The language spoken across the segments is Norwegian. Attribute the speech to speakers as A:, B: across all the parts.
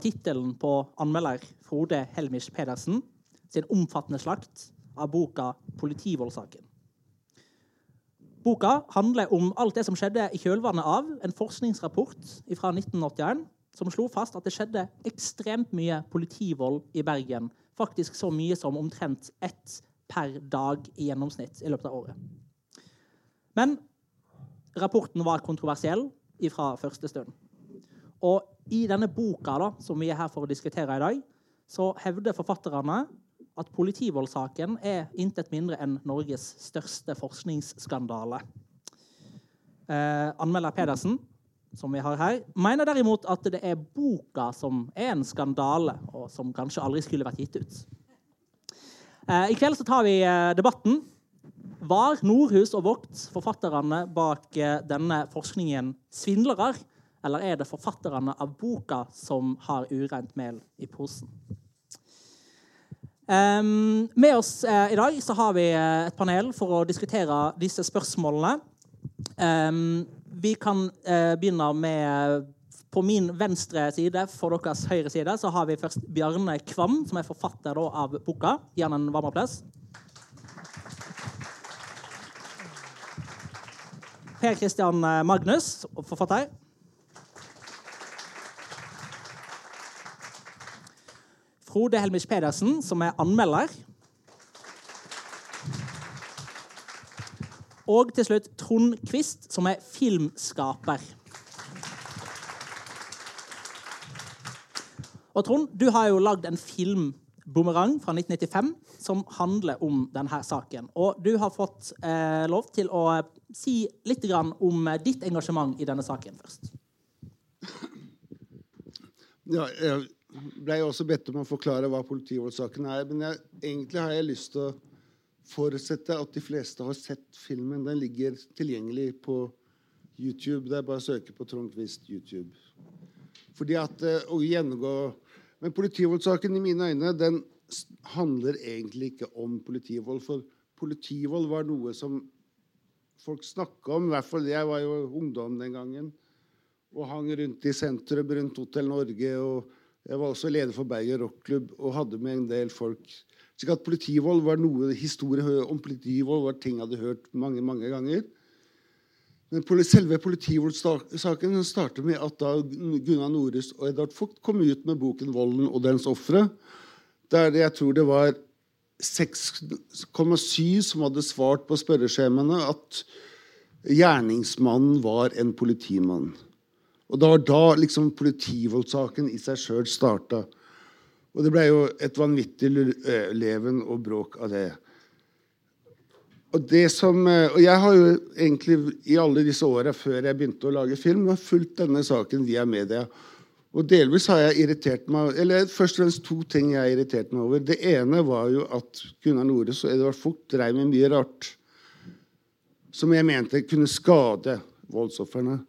A: Var tittelen på anmelder Frode Helmisch Pedersen sin omfattende slakt av boka 'Politivoldsaken'. Boka handler om alt det som skjedde i kjølvannet av en forskningsrapport fra 1981 som slo fast at det skjedde ekstremt mye politivold i Bergen. Faktisk så mye som omtrent ett per dag i gjennomsnitt i løpet av året. Men rapporten var kontroversiell fra første stund. Og i denne boka da, som vi er her for å diskutere i dag, så hevder forfatterne at politivoldssaken er intet mindre enn Norges største forskningsskandale. Eh, anmelder Pedersen, som vi har her, mener derimot at det er boka som er en skandale, og som kanskje aldri skulle vært gitt ut. Eh, I kveld så tar vi eh, debatten. Var Nordhus og Vogt forfatterne bak eh, denne forskningen svindlere? Eller er det forfatterne av boka som har ureint mel i posen? Um, med oss uh, i dag så har vi uh, et panel for å diskutere disse spørsmålene. Um, vi kan uh, begynne med På min venstre side, for deres høyre side, så har vi først Bjarne Kvam, som er forfatter da, av boka. Gi han en varm applaus. Per Christian Magnus, forfatter. Frode Helmisch Pedersen, som er anmelder. Og til slutt Trond Quist, som er filmskaper. Og Trond, du har jo lagd en film, 'Bumerang', fra 1995, som handler om denne saken. Og du har fått eh, lov til å si litt om ditt engasjement i denne saken først.
B: Ja, jeg ble jeg også bedt om å forklare hva politivoldssaken er. Men jeg, egentlig har jeg lyst til å forutsette at de fleste har sett filmen. Den ligger tilgjengelig på YouTube. Det er bare å søke på Trond Kvist YouTube. Fordi at eh, å gjennomgå Men politivoldssaken i mine øyne den handler egentlig ikke om politivold. For politivold var noe som folk snakka om. I hvert fall jeg var jo ungdom den gangen. Og hang rundt i sentrum rundt Hotell Norge. og jeg var også leder for Bergen rockklubb og hadde med en del folk. Så at politivold var noe historie om politivold var ting jeg hadde hørt mange mange ganger. Men selve politivoldssaken startet med at da Gunnar Norhus og Edvard Vogt kom ut med boken 'Volden og dens ofre', der jeg tror det var 6,7 som hadde svart på spørreskjemaene at gjerningsmannen var en politimann. Og det var da liksom politivoldssaken i seg sjøl starta. Og det ble jo et vanvittig leven og bråk av det. Og, det som, og jeg har jo egentlig i alle disse åra før jeg begynte å lage film, fulgt denne saken via media. Og delvis har jeg irritert meg Eller først og fremst to ting jeg har irritert meg over. Det ene var jo at Gunnar Nores og Edvard Fugt dreiv med mye rart som jeg mente kunne skade voldsofrene.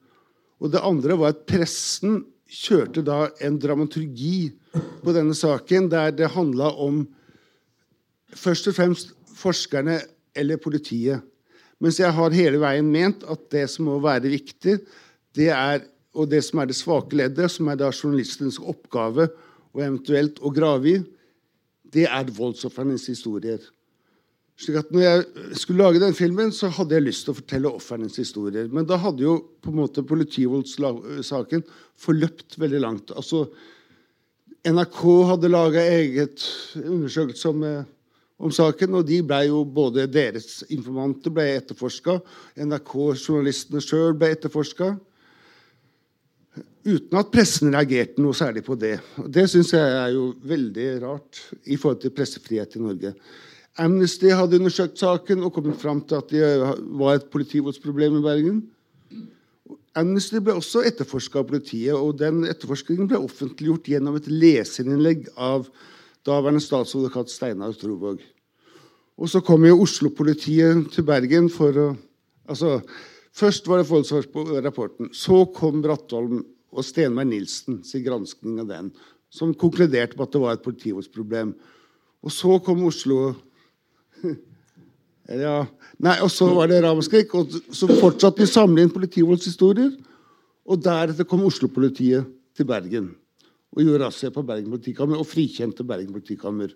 B: Og det andre var at pressen kjørte da en dramaturgi på denne saken der det handla om først og fremst forskerne eller politiet. Mens jeg har hele veien ment at det som må være viktig, det er, og det som er det svake leddet, som er da journalistens oppgave og eventuelt å grave i, det er voldsofrenes historier. Slik at når jeg skulle lage den filmen, så hadde jeg lyst til å fortelle ofrenes historier. Men da hadde jo på en måte politivoldssaken forløpt veldig langt. Altså, NRK hadde laga eget undersøkelse om, eh, om, saken, og de ble jo både deres informanter ble etterforska, NRK-journalistene sjøl ble etterforska. Uten at pressen reagerte noe særlig på det. Det syns jeg er jo veldig rart i forhold til pressefrihet i Norge. Amnesty hadde undersøkt saken og kommet fram til at det var et politivoldsproblem i Bergen. Amnesty ble også etterforska av politiet, og den etterforskningen ble offentliggjort gjennom et leserinnlegg av daværende statsadvokat Steinar Trovåg. Og så kom jo Oslo-politiet til Bergen for å altså, Først var det forholdsvarsrapporten. Så kom Brattholm og Stenberg Nilsen sin granskning av den, som konkluderte med at det var et politivoldsproblem. Og så kom Oslo ja. Nei, og så var det ramaskrik. Og så fortsatte vi å samle inn politivoldshistorier. Og deretter kom Oslo-politiet til Bergen. og gjorde razzia på Bergen politikammer og frikjente Bergen politikammer.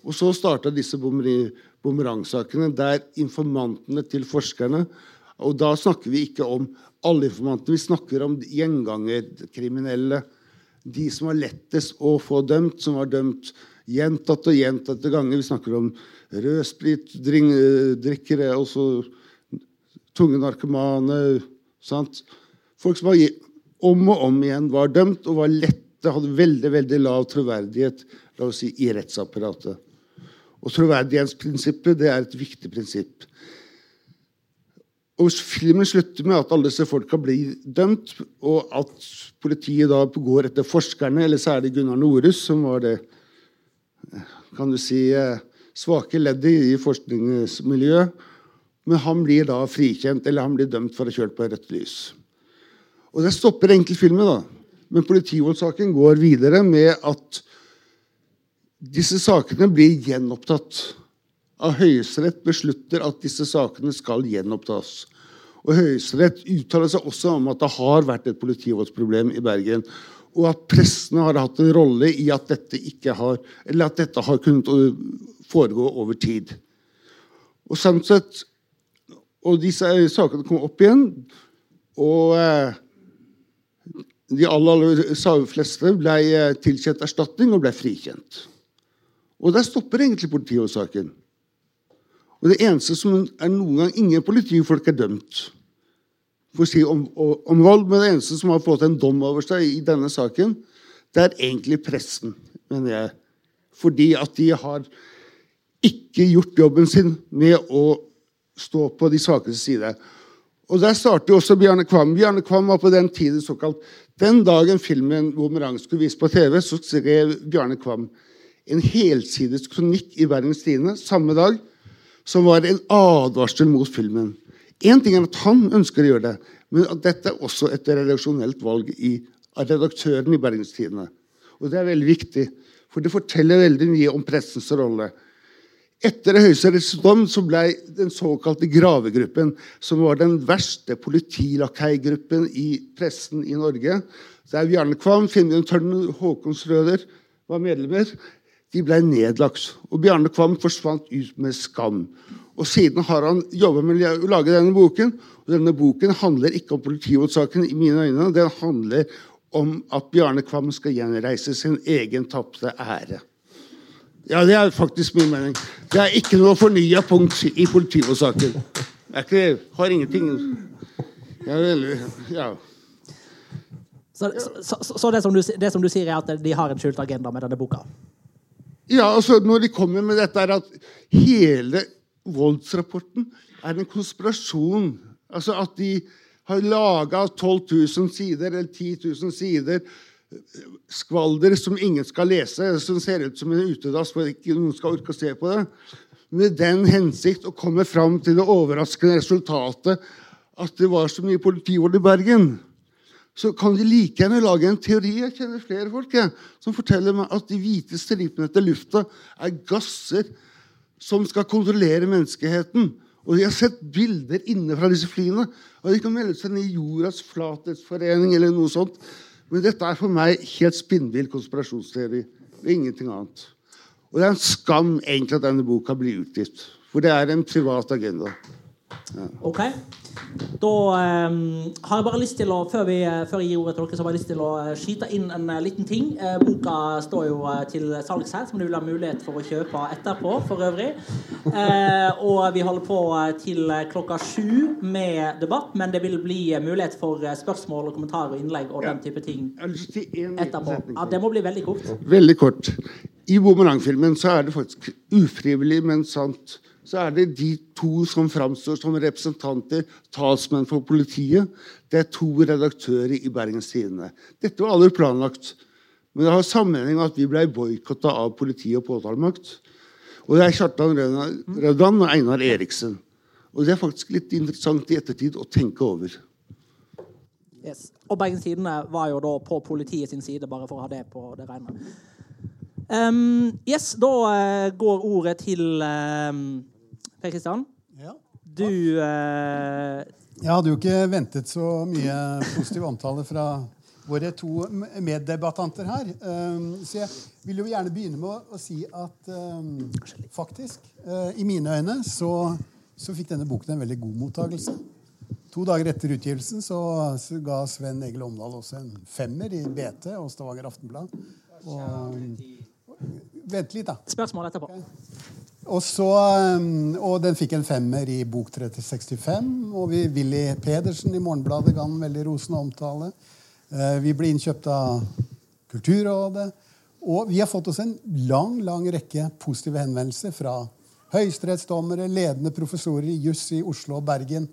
B: Og så starta disse bumerangsakene, der informantene til forskerne Og da snakker vi ikke om alle informantene, vi snakker om gjengangerkriminelle. De som var lettest å få dømt, som var dømt gjentatte og gjentatte ganger. Vi snakker om rødspritdrikkere, også tunge narkomane. Sant? Folk som var, om og om igjen var dømt og var lette, hadde veldig veldig lav troverdighet la oss si, i rettsapparatet. Og troverdighetsprinsippet det er et viktig prinsipp. Og Filmen slutter med at alle disse folka blir dømt, og at politiet da går etter forskerne, eller særlig Gunnar Norhus, som var det kan du si, svake leddet i forskningsmiljøet. Men han blir da frikjent, eller han blir dømt for å ha kjørt på rødt lys. Og det stopper egentlig filmen, da. Men politivoldssaken går videre med at disse sakene blir gjenopptatt. Av Høyesterett beslutter at disse sakene skal gjenopptas. Og Høyesterett uttaler seg også om at det har vært et politivoldsproblem i Bergen. Og at pressene har hatt en rolle i at dette, ikke har, eller at dette har kunnet foregå over tid. Og sånn sett, og disse sakene kom opp igjen. Og øh, de aller, aller fleste ble øh, tilkjent erstatning og ble frikjent. Og der stopper egentlig politiårsaken. Og det eneste som er noen gang Ingen politifolk er dømt for å si om, om, vold, men det eneste som har fått en dom over seg i denne saken, det er egentlig pressen, mener jeg. Fordi at de har ikke gjort jobben sin med å stå på de svakeste side. Og Der starter også Bjarne Kvam. Bjarne Kvam var på den tiden såkalt Den dagen filmen 'Bumerang' skulle vises på TV, så skrev Bjarne Kvam en helsides kronikk i Bergens Tidende samme dag som var en advarsel mot filmen. Én ting er at han ønsker å gjøre det, men at dette er også et redaksjonelt valg i, av redaktøren i Bergens Tidende. Og det er veldig viktig, for det forteller veldig mye om pressens rolle. Etter Høyesteretts dom så ble den såkalte Gravegruppen, som var den verste politilakeigruppen i pressen i Norge, der Bjarne Kvam, Finnbjørn Tørn, Håkon Strøder var medlemmer, de ble nedlagt. Og Bjarne Kvam forsvant ut med skam. Og Siden har han jobba med å lage denne boken. Og denne boken handler ikke om politimotsaken i mine øyne. Den handler om at Bjarne Kvam skal gjenreise sin egen tapte ære. Ja, det er faktisk min mening. Det er ikke noe fornya punkt i politivoldssaken. Jeg har ingenting ja.
A: Så, så, så det, som du, det, som du, sier, er at de har en skjult agenda med denne boka?
B: Ja, altså Når de kommer med dette, er at hele voldsrapporten er en konspirasjon. Altså at de har laga 12 000 sider eller 10 000 sider skvalder som ingen skal lese, som ser ut som en utedass for ikke noen skal orke å se på det, med den hensikt å komme fram til det overraskende resultatet at det var så mye politivold i Bergen så kan de like gjerne lage en teori jeg kjenner flere folk jeg, som forteller meg at de hvite stripene etter lufta er gasser som skal kontrollere menneskeheten. Og de har sett bilder inne fra disse flyene. Og de kan melde seg inn i Jordas flathetsforening eller noe sånt. Men dette er for meg helt spinnvill konspirasjonsteori. Og ingenting annet. Og det er en skam egentlig at denne boka blir utgitt. For det er en privat agenda.
A: Ok. Da um, har jeg bare lyst til å, før, vi, før jeg gir ordet til dere, så har jeg lyst til å eh, skyte inn en uh, liten ting. Eh, boka står jo til salgs her, som du vil ha mulighet for å kjøpe etterpå, for øvrig. Uh, og vi holder på til klokka sju med debatt, men det vil bli mulighet for spørsmål og kommentarer og innlegg og den type ting etterpå. Ja, det må bli veldig kort.
B: Veldig kort. I Bumerangfilmen så er det faktisk ufrivillig, men sant så er det de to som framstår som representanter, talsmenn for politiet. Det er to redaktører i Bergens Tidende. Dette var aldri planlagt. Men det har sammenheng med at vi ble boikotta av politi og påtalemakt. Og det er Kjartan Rødan og Einar Eriksen. Og det er faktisk litt interessant i ettertid å tenke over.
A: Yes. Og Bergens Tidende var jo da på politiet sin side, bare for å ha det på det rene. Um, yes, da uh, går ordet til um, Per Kristian, ja. du eh...
C: Jeg hadde jo ikke ventet så mye positiv omtale fra våre to meddebattanter her. Um, så jeg vil jo gjerne begynne med å, si at um, faktisk, uh, i mine øyne, så, så, fikk denne boken en veldig god mottakelse. To dager etter utgivelsen så, så ga Sven Egil Omdal også en femmer i BT og Stavanger Aftenblad. Og, vent litt, da.
A: Spørsmål etterpå.
C: Okay. Og, så, um, og den fikk en femmer i Bok 365. Og vi, Willy Pedersen i Morgenbladet ga den veldig rosende omtale. Eh, vi ble innkjøpt av Kulturrådet. Og vi har fått oss en lang lang rekke positive henvendelser fra høyesterettsdommere, ledende professorer i juss i Oslo og Bergen,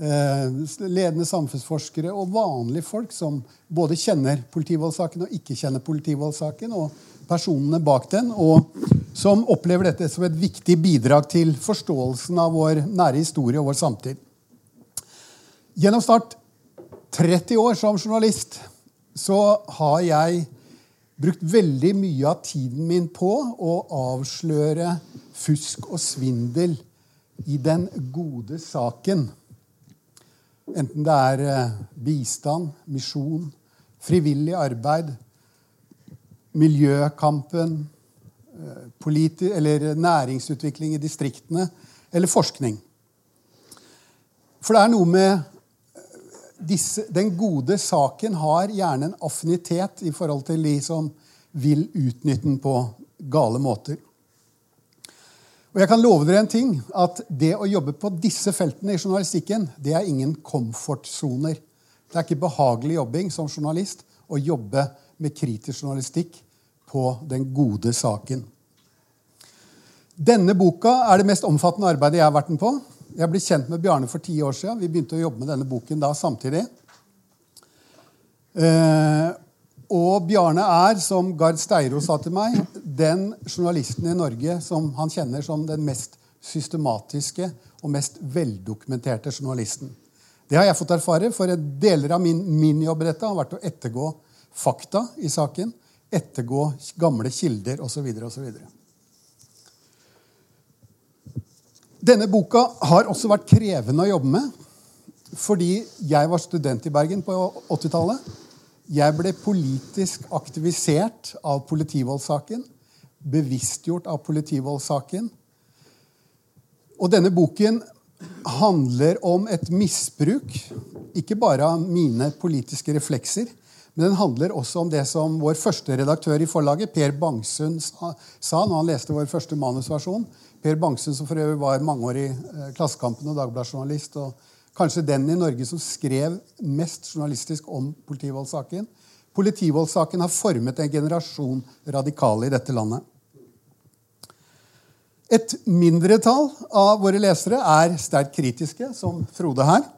C: eh, ledende samfunnsforskere og vanlige folk som både kjenner politivoldssaken og ikke kjenner politivoldssaken, og personene bak den, og som opplever dette som et viktig bidrag til forståelsen av vår nære historie og vår samtid. Gjennom snart 30 år som journalist så har jeg brukt veldig mye av tiden min på å avsløre fusk og svindel i den gode saken. Enten det er eh, bistand, misjon, frivillig arbeid, miljøkampen, eh, næringsutvikling i distriktene eller forskning. For det er noe med eh, disse, Den gode saken har gjerne en affinitet i forhold til de som vil utnytte den på gale måter. Og jeg kan love dere en ting, at det å jobbe på disse feltene i journalistikken, det er ingen komfortsoner. Det er ikke behagelig jobbing som journalist å jobbe med kritisk journalistikk på den gode saken. Denne boka er det mest omfattende arbeidet jeg har vært med på. Jeg ble kjent med Bjarne for ti år siden. Vi begynte å jobbe med denne boken da samtidig. Eh, og Bjarne er, som Gard Steiro sa til meg, den journalisten i Norge som han kjenner som den mest systematiske og mest veldokumenterte journalisten. Det har jeg fått erfare, for deler av min, min jobb i dette har vært å ettergå fakta i saken ettergå gamle kilder osv. osv. Denne boka har også vært krevende å jobbe med. Fordi jeg var student i Bergen på 80-tallet. Jeg ble politisk aktivisert av politivoldssaken. Bevisstgjort av politivoldssaken. Og denne boken handler om et misbruk, ikke bare av mine politiske reflekser, men den handler også om det som vår første redaktør i forlaget, Per Bangsund, sa, når han leste vår første manusversjon. Per Bangsund, som for øvrig var mangeårig eh, Klassekampen og Dagbladet-journalist, og kanskje den i Norge som skrev mest journalistisk om politivoldssaken. Politivoldssaken har formet en generasjon radikale i dette landet. Et mindretall av våre lesere er sterkt kritiske, som Frode her.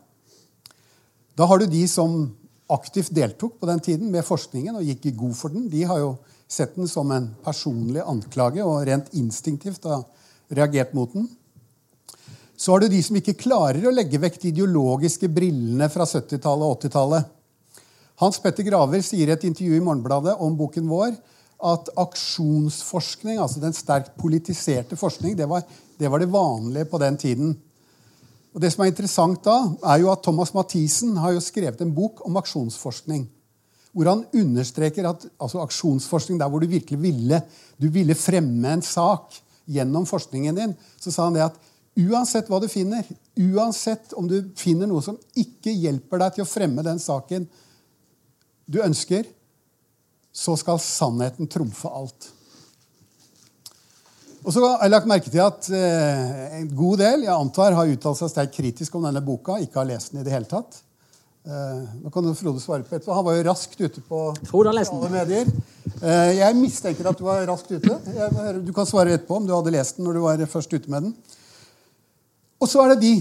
C: Da har du de som aktivt deltok på den tiden med forskningen og gikk i god for den, de har jo sett den som en personlig anklage og rent instinktivt har reagert mot den. Så har du de som ikke klarer å legge vekk de ideologiske brillene fra 70-tallet og 80-tallet. Hans Petter Graver sier i et intervju i Morgenbladet om boken vår at aksjonsforskning, altså den sterkt politiserte forskning, det var, det var det vanlige på den tiden. Og det som er interessant da, er jo at Thomas Mathisen har jo skrevet en bok om aksjonsforskning. Hvor han understreker at altså aksjonsforskning der hvor du virkelig ville, du ville fremme en sak gjennom forskningen din, så sa han det at uansett hva du finner, uansett om du finner noe som ikke hjelper deg til å fremme den saken du ønsker, så skal sannheten trumfe alt. Og så har jeg lagt merke til at eh, en god del jeg antar, har uttalt seg sterkt kritisk om denne boka. Ikke har lest den i det hele tatt. Eh, nå kan Frode svare på etterpå. Han var jo raskt ute på alle medier. Eh, jeg mistenker at du var raskt ute. Jeg, du kan svare etterpå om du hadde lest den når du var først ute med den. Og så er det de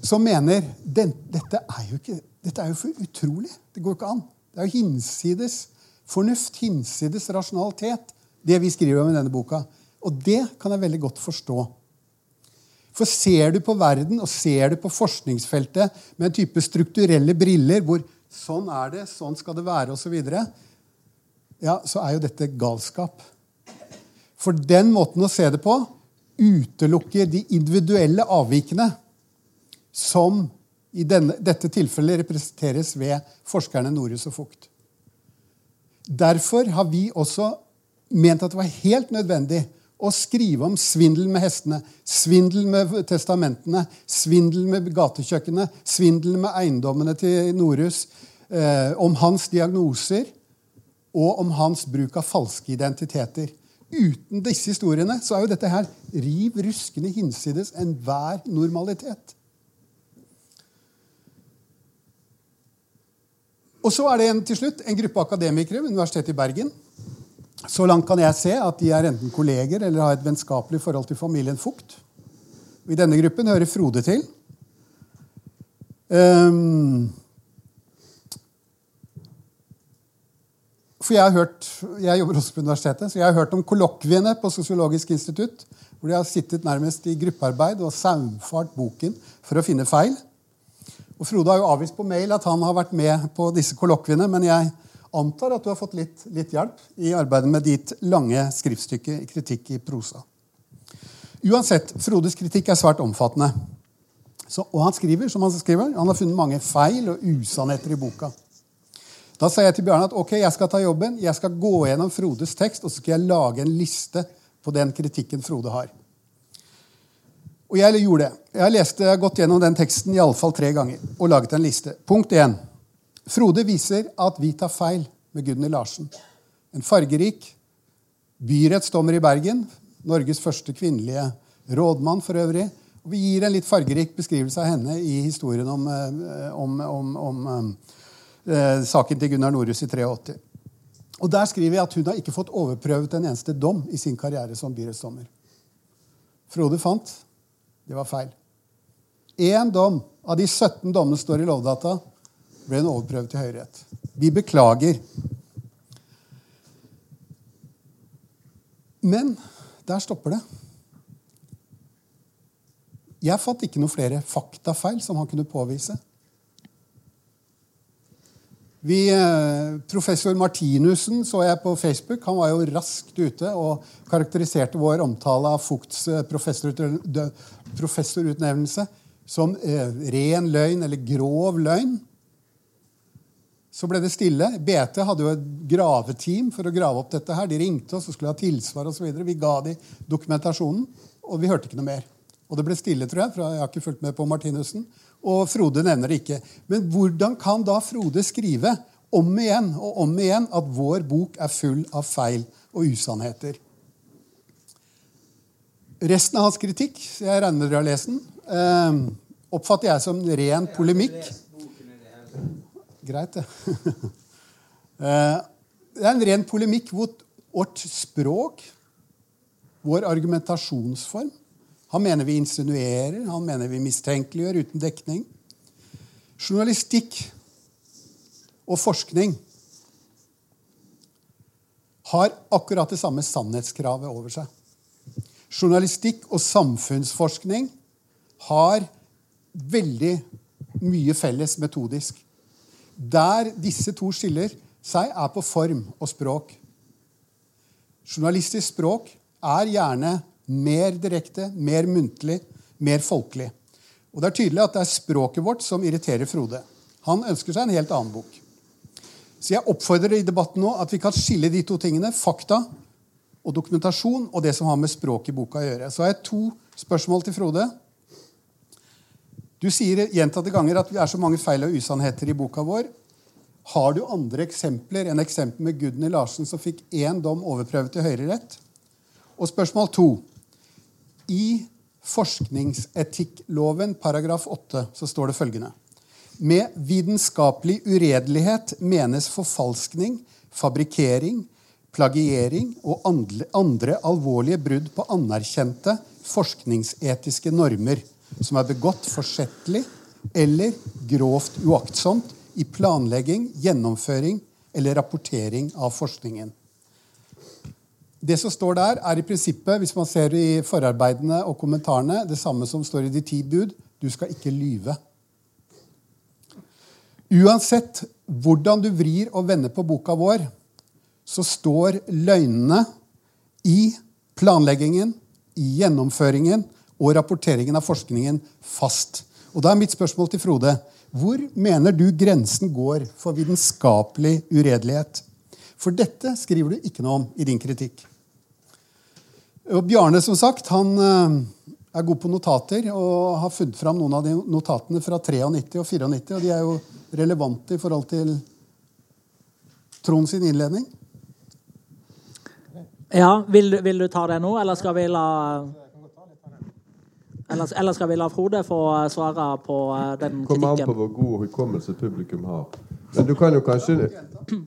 C: som mener dette, er jo ikke, dette er jo for utrolig. Det går ikke an. Det er jo hinsides fornuft, hinsides rasjonalitet, det vi skriver om i denne boka. Og det kan jeg veldig godt forstå. For ser du på verden og ser du på forskningsfeltet med en type strukturelle briller hvor sånn er det, sånn skal det være, osv., ja, så er jo dette galskap. For den måten å se det på utelukker de individuelle avvikene som i denne, dette tilfellet representeres ved forskerne Norhus og Fugt. Derfor har vi også ment at det var helt nødvendig å skrive om svindel med hestene, svindel med testamentene, svindel med gatekjøkkenet, svindel med eiendommene til Norus, eh, om hans diagnoser og om hans bruk av falske identiteter. Uten disse historiene så er jo dette her riv ruskende hinsides enhver normalitet. Og så er det en, til slutt en gruppe akademikere ved Universitetet i Bergen. Så langt kan jeg se at de er enten kolleger eller har et vennskapelig forhold til familien Fugt. I denne gruppen hører Frode til. Um, For jeg, har hørt, jeg jobber også på universitetet, så jeg har hørt om kollokviene på Sosiologisk institutt, hvor de har sittet nærmest i gruppearbeid og saumfart boken for å finne feil. Og Frode har jo avvist på mail at han har vært med på disse kollokviene, men jeg antar at du har fått litt, litt hjelp i arbeidet med ditt lange skriftstykke kritikk i prosa. Uansett, Frodes kritikk er svært omfattende. Så, og han skriver som han skriver. Han har funnet mange feil og usannheter i boka. Da sa jeg til Bjarne at ok, jeg skal ta jobben. Jeg skal gå gjennom Frodes tekst og så skal jeg lage en liste på den kritikken Frode har. Og jeg gjorde det. Jeg har gått gjennom den teksten i alle fall tre ganger og laget en liste. Punkt 1. Frode viser at vi tar feil med Gudny Larsen. En fargerik byrettsdommer i Bergen. Norges første kvinnelige rådmann for øvrig. Og vi gir en litt fargerik beskrivelse av henne i historien om, eh, om, om, om eh, eh, saken til Gunnar Norhus i 83. Og Der skriver vi at hun har ikke fått overprøvet en eneste dom i sin karriere som byrettsdommer. Frode fant det var feil. Én dom av de 17 dommene står i Lovdata, ble hun overprøvd til Høyesterett. Vi beklager. Men der stopper det. Jeg fant ikke noen flere faktafeil som han kunne påvise. Vi, eh, professor Martinussen så jeg på Facebook. Han var jo raskt ute og karakteriserte vår omtale av Fugts eh, professorutnevnelse som eh, ren løgn eller grov løgn. Så ble det stille. BT hadde jo et graveteam for å grave opp dette. her. De ringte oss og skulle ha tilsvar osv. Vi ga de dokumentasjonen, og vi hørte ikke noe mer. Og det ble stille, tror jeg, for jeg har ikke fulgt med på Martinussen. Og Frode nevner det ikke. Men hvordan kan da Frode skrive om igjen og om igjen at vår bok er full av feil og usannheter? Resten av hans kritikk, jeg regner med dere har lest den, eh, oppfatter jeg som ren polemikk. Greit, det. Eh, det er en ren polemikk mot vårt språk, vår argumentasjonsform. Han mener vi insinuerer, han mener vi mistenkeliggjør uten dekning. Journalistikk og forskning har akkurat det samme sannhetskravet over seg. Journalistikk og samfunnsforskning har veldig mye felles metodisk. Der disse to skiller seg, er på form og språk. Journalistisk språk er gjerne mer direkte, mer muntlig, mer folkelig. Og Det er tydelig at det er språket vårt som irriterer Frode. Han ønsker seg en helt annen bok. Så jeg oppfordrer i debatten nå at vi kan skille de to tingene. Fakta og dokumentasjon og det som har med språk i boka å gjøre. Så har jeg to spørsmål til Frode. Du sier gjentatte ganger at vi er så mange feil og usannheter i boka vår. Har du andre eksempler enn eksempelet med Gudny Larsen, som fikk én dom overprøvd til Høyesterett? Og spørsmål to. I forskningsetikkloven paragraf 8 så står det følgende Med vitenskapelig uredelighet menes forfalskning, fabrikkering, plagiering og andre alvorlige brudd på anerkjente forskningsetiske normer som er begått forsettlig eller grovt uaktsomt i planlegging, gjennomføring eller rapportering av forskningen. Det som står der, er i prinsippet, hvis man ser i forarbeidene og kommentarene, det samme som står i De ti bud. Du skal ikke lyve. Uansett hvordan du vrir og vender på boka vår, så står løgnene i planleggingen, i gjennomføringen og rapporteringen av forskningen fast. Og da er mitt spørsmål til Frode hvor mener du grensen går for vitenskapelig uredelighet? For dette skriver du ikke noe om i din kritikk. Og Bjarne som sagt, han eh, er god på notater og har funnet fram noen av de notatene fra 93 og 94. Og de er jo relevante i forhold til Trond sin innledning.
A: Ja, vil, vil, du ta det nå, eller skal vi la eller, ellers skal vi la Frode få svare på eh, den kritikken?
D: Kommer an på hvor god hukommelse publikum har. Men du kan jo kanskje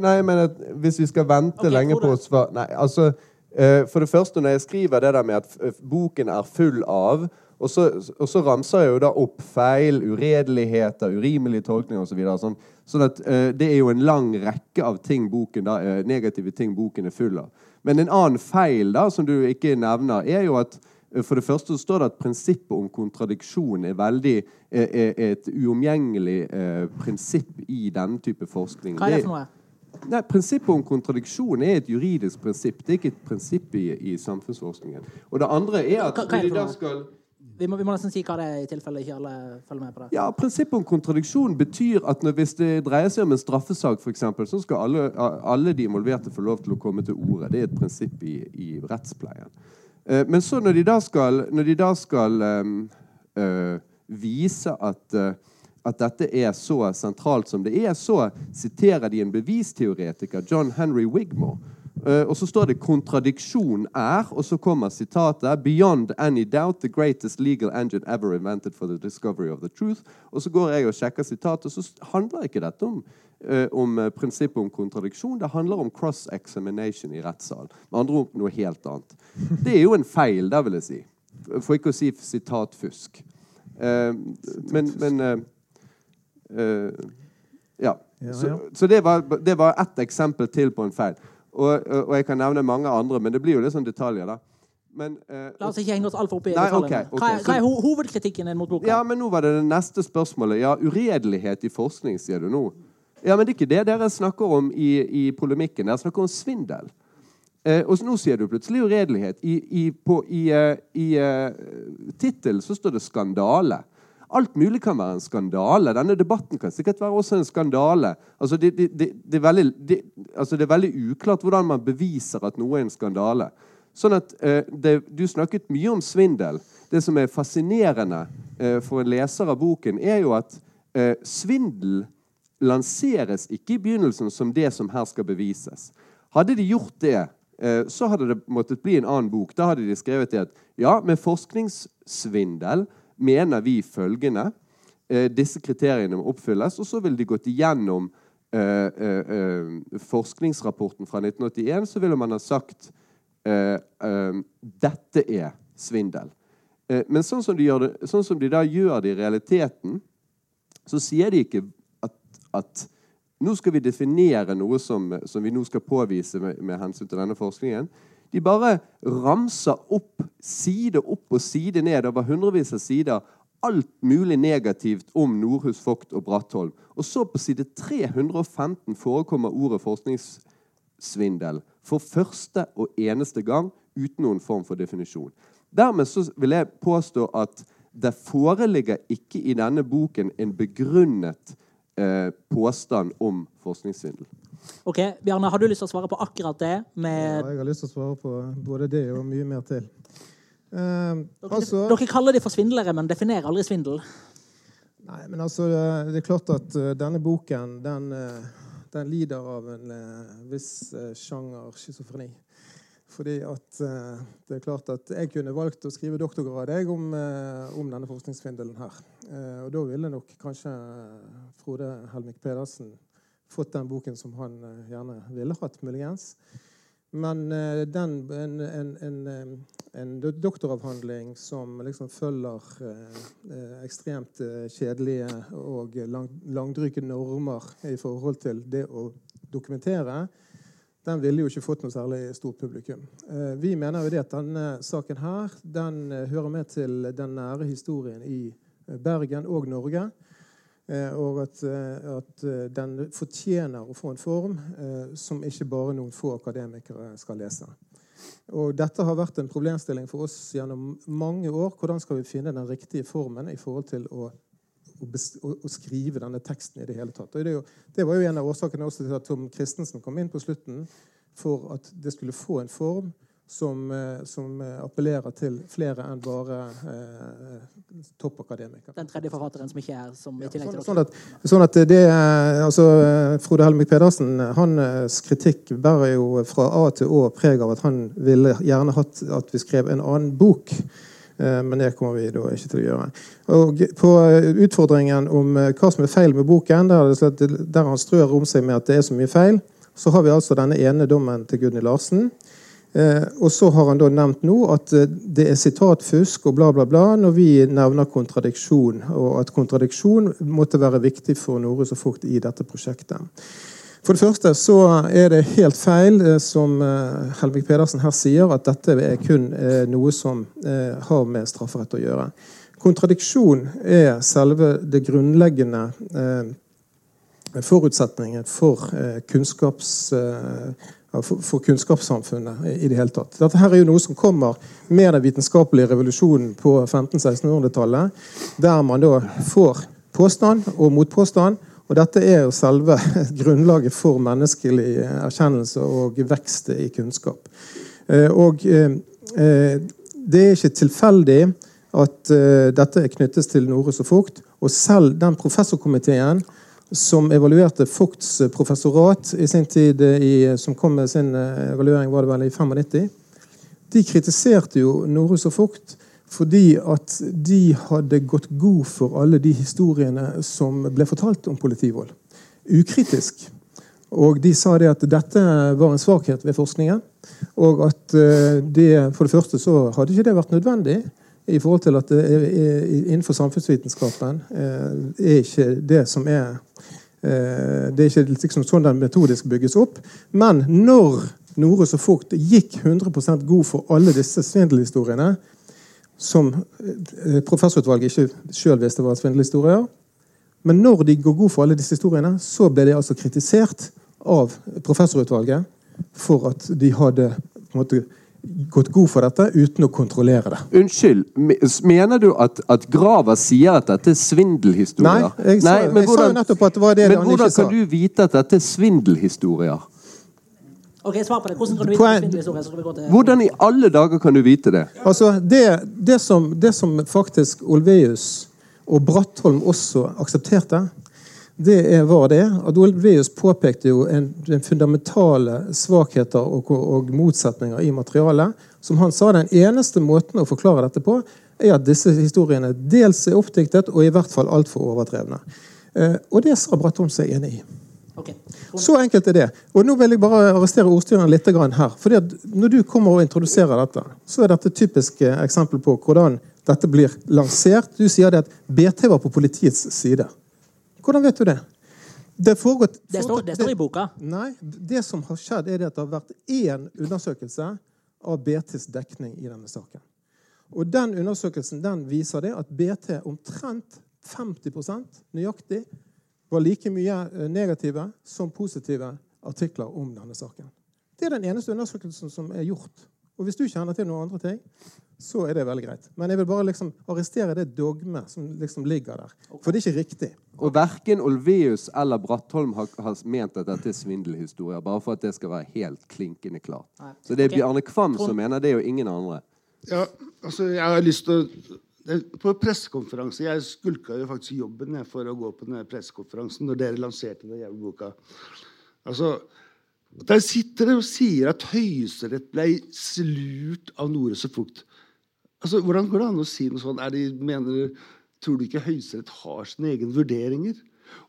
D: Nei, men hvis vi skal vente okay, lenge på å svare Nei, altså Eh, for det første, når jeg skriver det der med at eh, boken er full av og så, og så ramser jeg jo da opp feil, uredeligheter, urimelige tolkninger osv. Så videre, sånn, sånn at uh, det er jo en lang rekke av ting boken da, uh, negative ting boken er full av. Men en annen feil da, som du ikke nevner, er jo at for det første så står det at prinsippet om kontradiksjon er veldig er et uomgjengelig prinsipp i denne type forskning.
A: Hva er det for noe?
D: Nei, Prinsippet om kontradiksjon er et juridisk prinsipp. Det er ikke et prinsipp i, i samfunnsforskningen. Og det andre er at
A: hva, hva er skal vi må, vi må, nesten si hva det er, i tilfelle ikke alle følger med på det.
D: Ja, Prinsippet om kontradiksjon betyr at når, hvis det dreier seg om en straffesak, eksempel, så skal alle, alle, de involverte få lov til å komme til orde. Det er et prinsipp i, i rettspleien. Uh, men så når de da skal, de da skal eh, uh, vise at uh, at dette er så sentralt som det er, så siterer de en bevisteoretiker, John Henry Wigmore. Uh, og så står det 'kontradiksjon er', og så kommer sitatet 'Beyond any doubt the greatest legal engine ever invented for the discovery of the truth'. Og så går jeg og sjekker sitatet, og så handler ikke dette om, uh, om uh, prinsippet om kontradiksjon. Det handler om cross-examination i rettssal. Med andre ord noe helt annet. Det er jo en feil, det vil jeg si. For ikke å si sitatfusk. men, men ja. Så, så, det, var, det var ett eksempel til på en feil. Og, og, jeg kan nevne mange andre, men det blir jo litt sånn detaljer. da. Men,
A: eh, La oss ikke henge oss altfor opp i detaljene. Okay, okay. Hva, hva er ho hovedkritikken din mot boka?
D: Ja, men nå var det det neste spørsmålet. Ja, Uredelighet i forskning, sier du nå. Ja, Men det er ikke det dere snakker om i, i polemikken. Dere snakker om svindel. Eh, og nå sier du plutselig uredelighet. I, i, på, i, uh, i uh, tittelen så står det 'skandale'. Alt mulig kan være en skandale. Denne debatten kan sikkert være også en skandale. Altså, det, det, det, er veldig, altså, det, er veldig, uklart hvordan man beviser at noe er en skandale. Sånn at eh, Du snakket mye om svindel. Det som er fascinerende eh, for en leser av boken, er jo at eh, svindel lanseres ikke i begynnelsen som det som her skal bevises. Hadde de gjort det, eh, så hadde det måttet bli en annen bok. Da hadde de skrevet det at ja, med forskningssvindel mener vi følgende. Eh, disse kriteriene må oppfylles. Og så vil de gått igjennom eh, eh, forskningsrapporten fra 1981. Så ville man ha sagt dette er svindel. men sånn som, det, sånn som, de da gjør det i realiteten, så sier de ikke at, at nå skal vi definere noe som, som vi nå skal påvise med, med hensyn til denne forskningen. De bare ramser opp side opp og side ned over hundrevis av sider alt mulig negativt om Nordhus, Vogt og Brattholm. Og så på side 315 forekommer ordet forskningssvindel for første og eneste gang uten noen form for definisjon. Dermed vil jeg påstå at det foreligger ikke i denne boken en begrunnet eh, påstand om forskningssvindel.
A: Ok, Bjarne, Har du lyst til å svare på akkurat det?
E: ja, jeg har lyst til å svare på både det og mye mer til.
A: Eh, dere, altså, dere, kaller de for svindlere, men definerer aldri svindel.
E: Nei, men altså, Det er klart at uh, denne boken den, uh, den, lider av en viss sjanger schizofreni. Fordi at det er klart at Jeg kunne valgt å skrive doktorgrad jeg, om, om denne forskningssvindelen her. og da ville nok kanskje Frode Helmik Pedersen fått den boken som han eh, gjerne ville hatt, muligens. Men eh, den, en, en, en, eh, en, doktoravhandling som liksom følger ekstremt kjedelige og lang, langdryge normer i forhold til det å dokumentere, den ville jo ikke fått noe særlig stort publikum. Vi mener jo det at denne saken her, den hører med til den nære historien i Bergen og Norge. Eh, og at, eh, at, eh, den fortjener å få en form som ikke bare noen få akademikere skal lese. Og Dette har vært en problemstilling for oss gjennom mange år. Hvordan skal vi finne den riktige formen i forhold til å å, å, skrive denne teksten i det hele tatt. Det, jo, det var jo en av årsakene til at Tom Christensen kom inn på slutten, for at det skulle få en form som, eh, som eh, appellerer til flere enn bare eh, toppakademikere.
A: Den tredje forfatteren som ikke er som i tillegg til
E: Sånn,
A: dere.
E: sånn, at, sånn at det er, altså, eh, Frode Helmik Pedersen hans kritikk bærer jo fra A til Å preg av at han ville gjerne hatt at vi skrev en annen bok. Eh, Men det kommer vi da ikke til å gjøre. Og På eh, utfordringen om eh, hva som er feil med boken, der, er sånn der han strør om seg med at det er så mye feil, så har vi altså denne ene dommen til Gudny Larsen. Eh, og så har han da nevnt nå at eh, det er sitatfusk og bla, bla, bla når vi nevner kontradiksjon, og at kontradiksjon måtte være viktig for Norus og Fugt i dette prosjektet. For det første så er det helt feil, eh, som Helvig Pedersen her sier, at dette er kun noe som har med strafferett å gjøre. Kontradiksjon er selve det grunnleggende forutsetningen for, kunnskaps, for, kunnskapssamfunnet i, det hele tatt. Dette her er jo noe som kommer med den vitenskapelige revolusjonen på 1500-1600-tallet, der man da får påstand og motpåstand. Og dette er jo selve grunnlaget for menneskelig erkjennelse og vekst i kunnskap. Eh, Og eh, eh, det er ikke tilfeldig at dette er knyttes til Norus og Fugt. Og selv den professorkomiteen som evaluerte Fugts professorat i sin tid, eh, i, som kom med sin eh, evaluering var det vel i 95, de kritiserte jo Norus og Fugt fordi at de hadde gått god for alle de historiene som ble fortalt om politivold. Ukritisk. Og de sa det at dette var en svakhet ved forskningen. Og at eh, det, for det første så hadde ikke det vært nødvendig i forhold til at innenfor samfunnsvitenskapen eh, er ikke det som er eh, Det er ikke liksom sånn den metodisk bygges opp. Men når Norus og Fugt gikk 100% god for alle disse svindelhistoriene, som eh, professorutvalget ikke sjøl visste var svindelhistorier. Men når de går god for alle disse historiene, så ble de altså kritisert av professorutvalget for at de hadde på en måte, gått god for dette uten å kontrollere det.
D: Unnskyld, mener du at, at Graver sier at dette er svindelhistorier?
E: Nei, jeg sa- jeg sa jo nettopp at det var det
D: men
E: han
D: hvordan
E: ikke sa.
D: kan du vite at dette er svindelhistorier?
A: Ok, Svar på det. Hvordan kan du vite
E: Poeng-
A: det er svindelhistorie? Vi til
D: Hvordan i alle dager kan du vite det?
E: Altså, det, det, som, det som faktisk Olveus og Brattholm også aksepterte, det var det at Olveus påpekte jo en, den fundamentale svakheter og, og motsetninger i materialet. Som han sa, den eneste måten å forklare dette på, er at disse historiene dels er oppdiktet og i hvert fall altfor overdrevne. Eh, og det sa Bratholm seg enig i.
A: Okay.
E: Så enkelt er det. Og nå vil jeg bare arrestere ordstyreren litt her. Fordi at Når du kommer og introduserer dette, så er dette et typisk eh, eksempel på hvordan dette blir lansert. Du sier det at BT var på politiets side. Hvordan vet du det? Det, foregått,
A: Det står, det står i boka.
E: Nei, det som har skjedd, er det at det har vært én undersøkelse av BTs dekning i denne saken. Og den undersøkelsen den viser det at BT omtrent 50% nøyaktig var like mye eh, negative som positive artikler om denne saken. Det er den eneste undersøkelsen som er gjort. Og hvis du kjenner til noen andre ting, så er det veldig greit. Men jeg vil bare liksom arrestere det dogmet som liksom ligger der. For det er ikke riktig.
D: Og verken Olveus eller Brattholm har, har ment at dette er svindelhistorier. Bare for at det skal være helt klinkende klart.
A: Nei.
D: Så det er. Bjarne Kvam som mener det, og ingen andre.
B: Ja, altså, jeg har lyst til å På pressekonferanse Jeg skulka jo faktisk jobben jeg, for å gå på denne pressekonferansen når dere lanserte den jævla boka. Altså, Der sitter dere og sier at Høyesterett ble slurt av Nore så Fugt. Altså, Hvordan går det an å si noe sånt? Er de, mener, tror du ikke Høyesterett har sine egne vurderinger?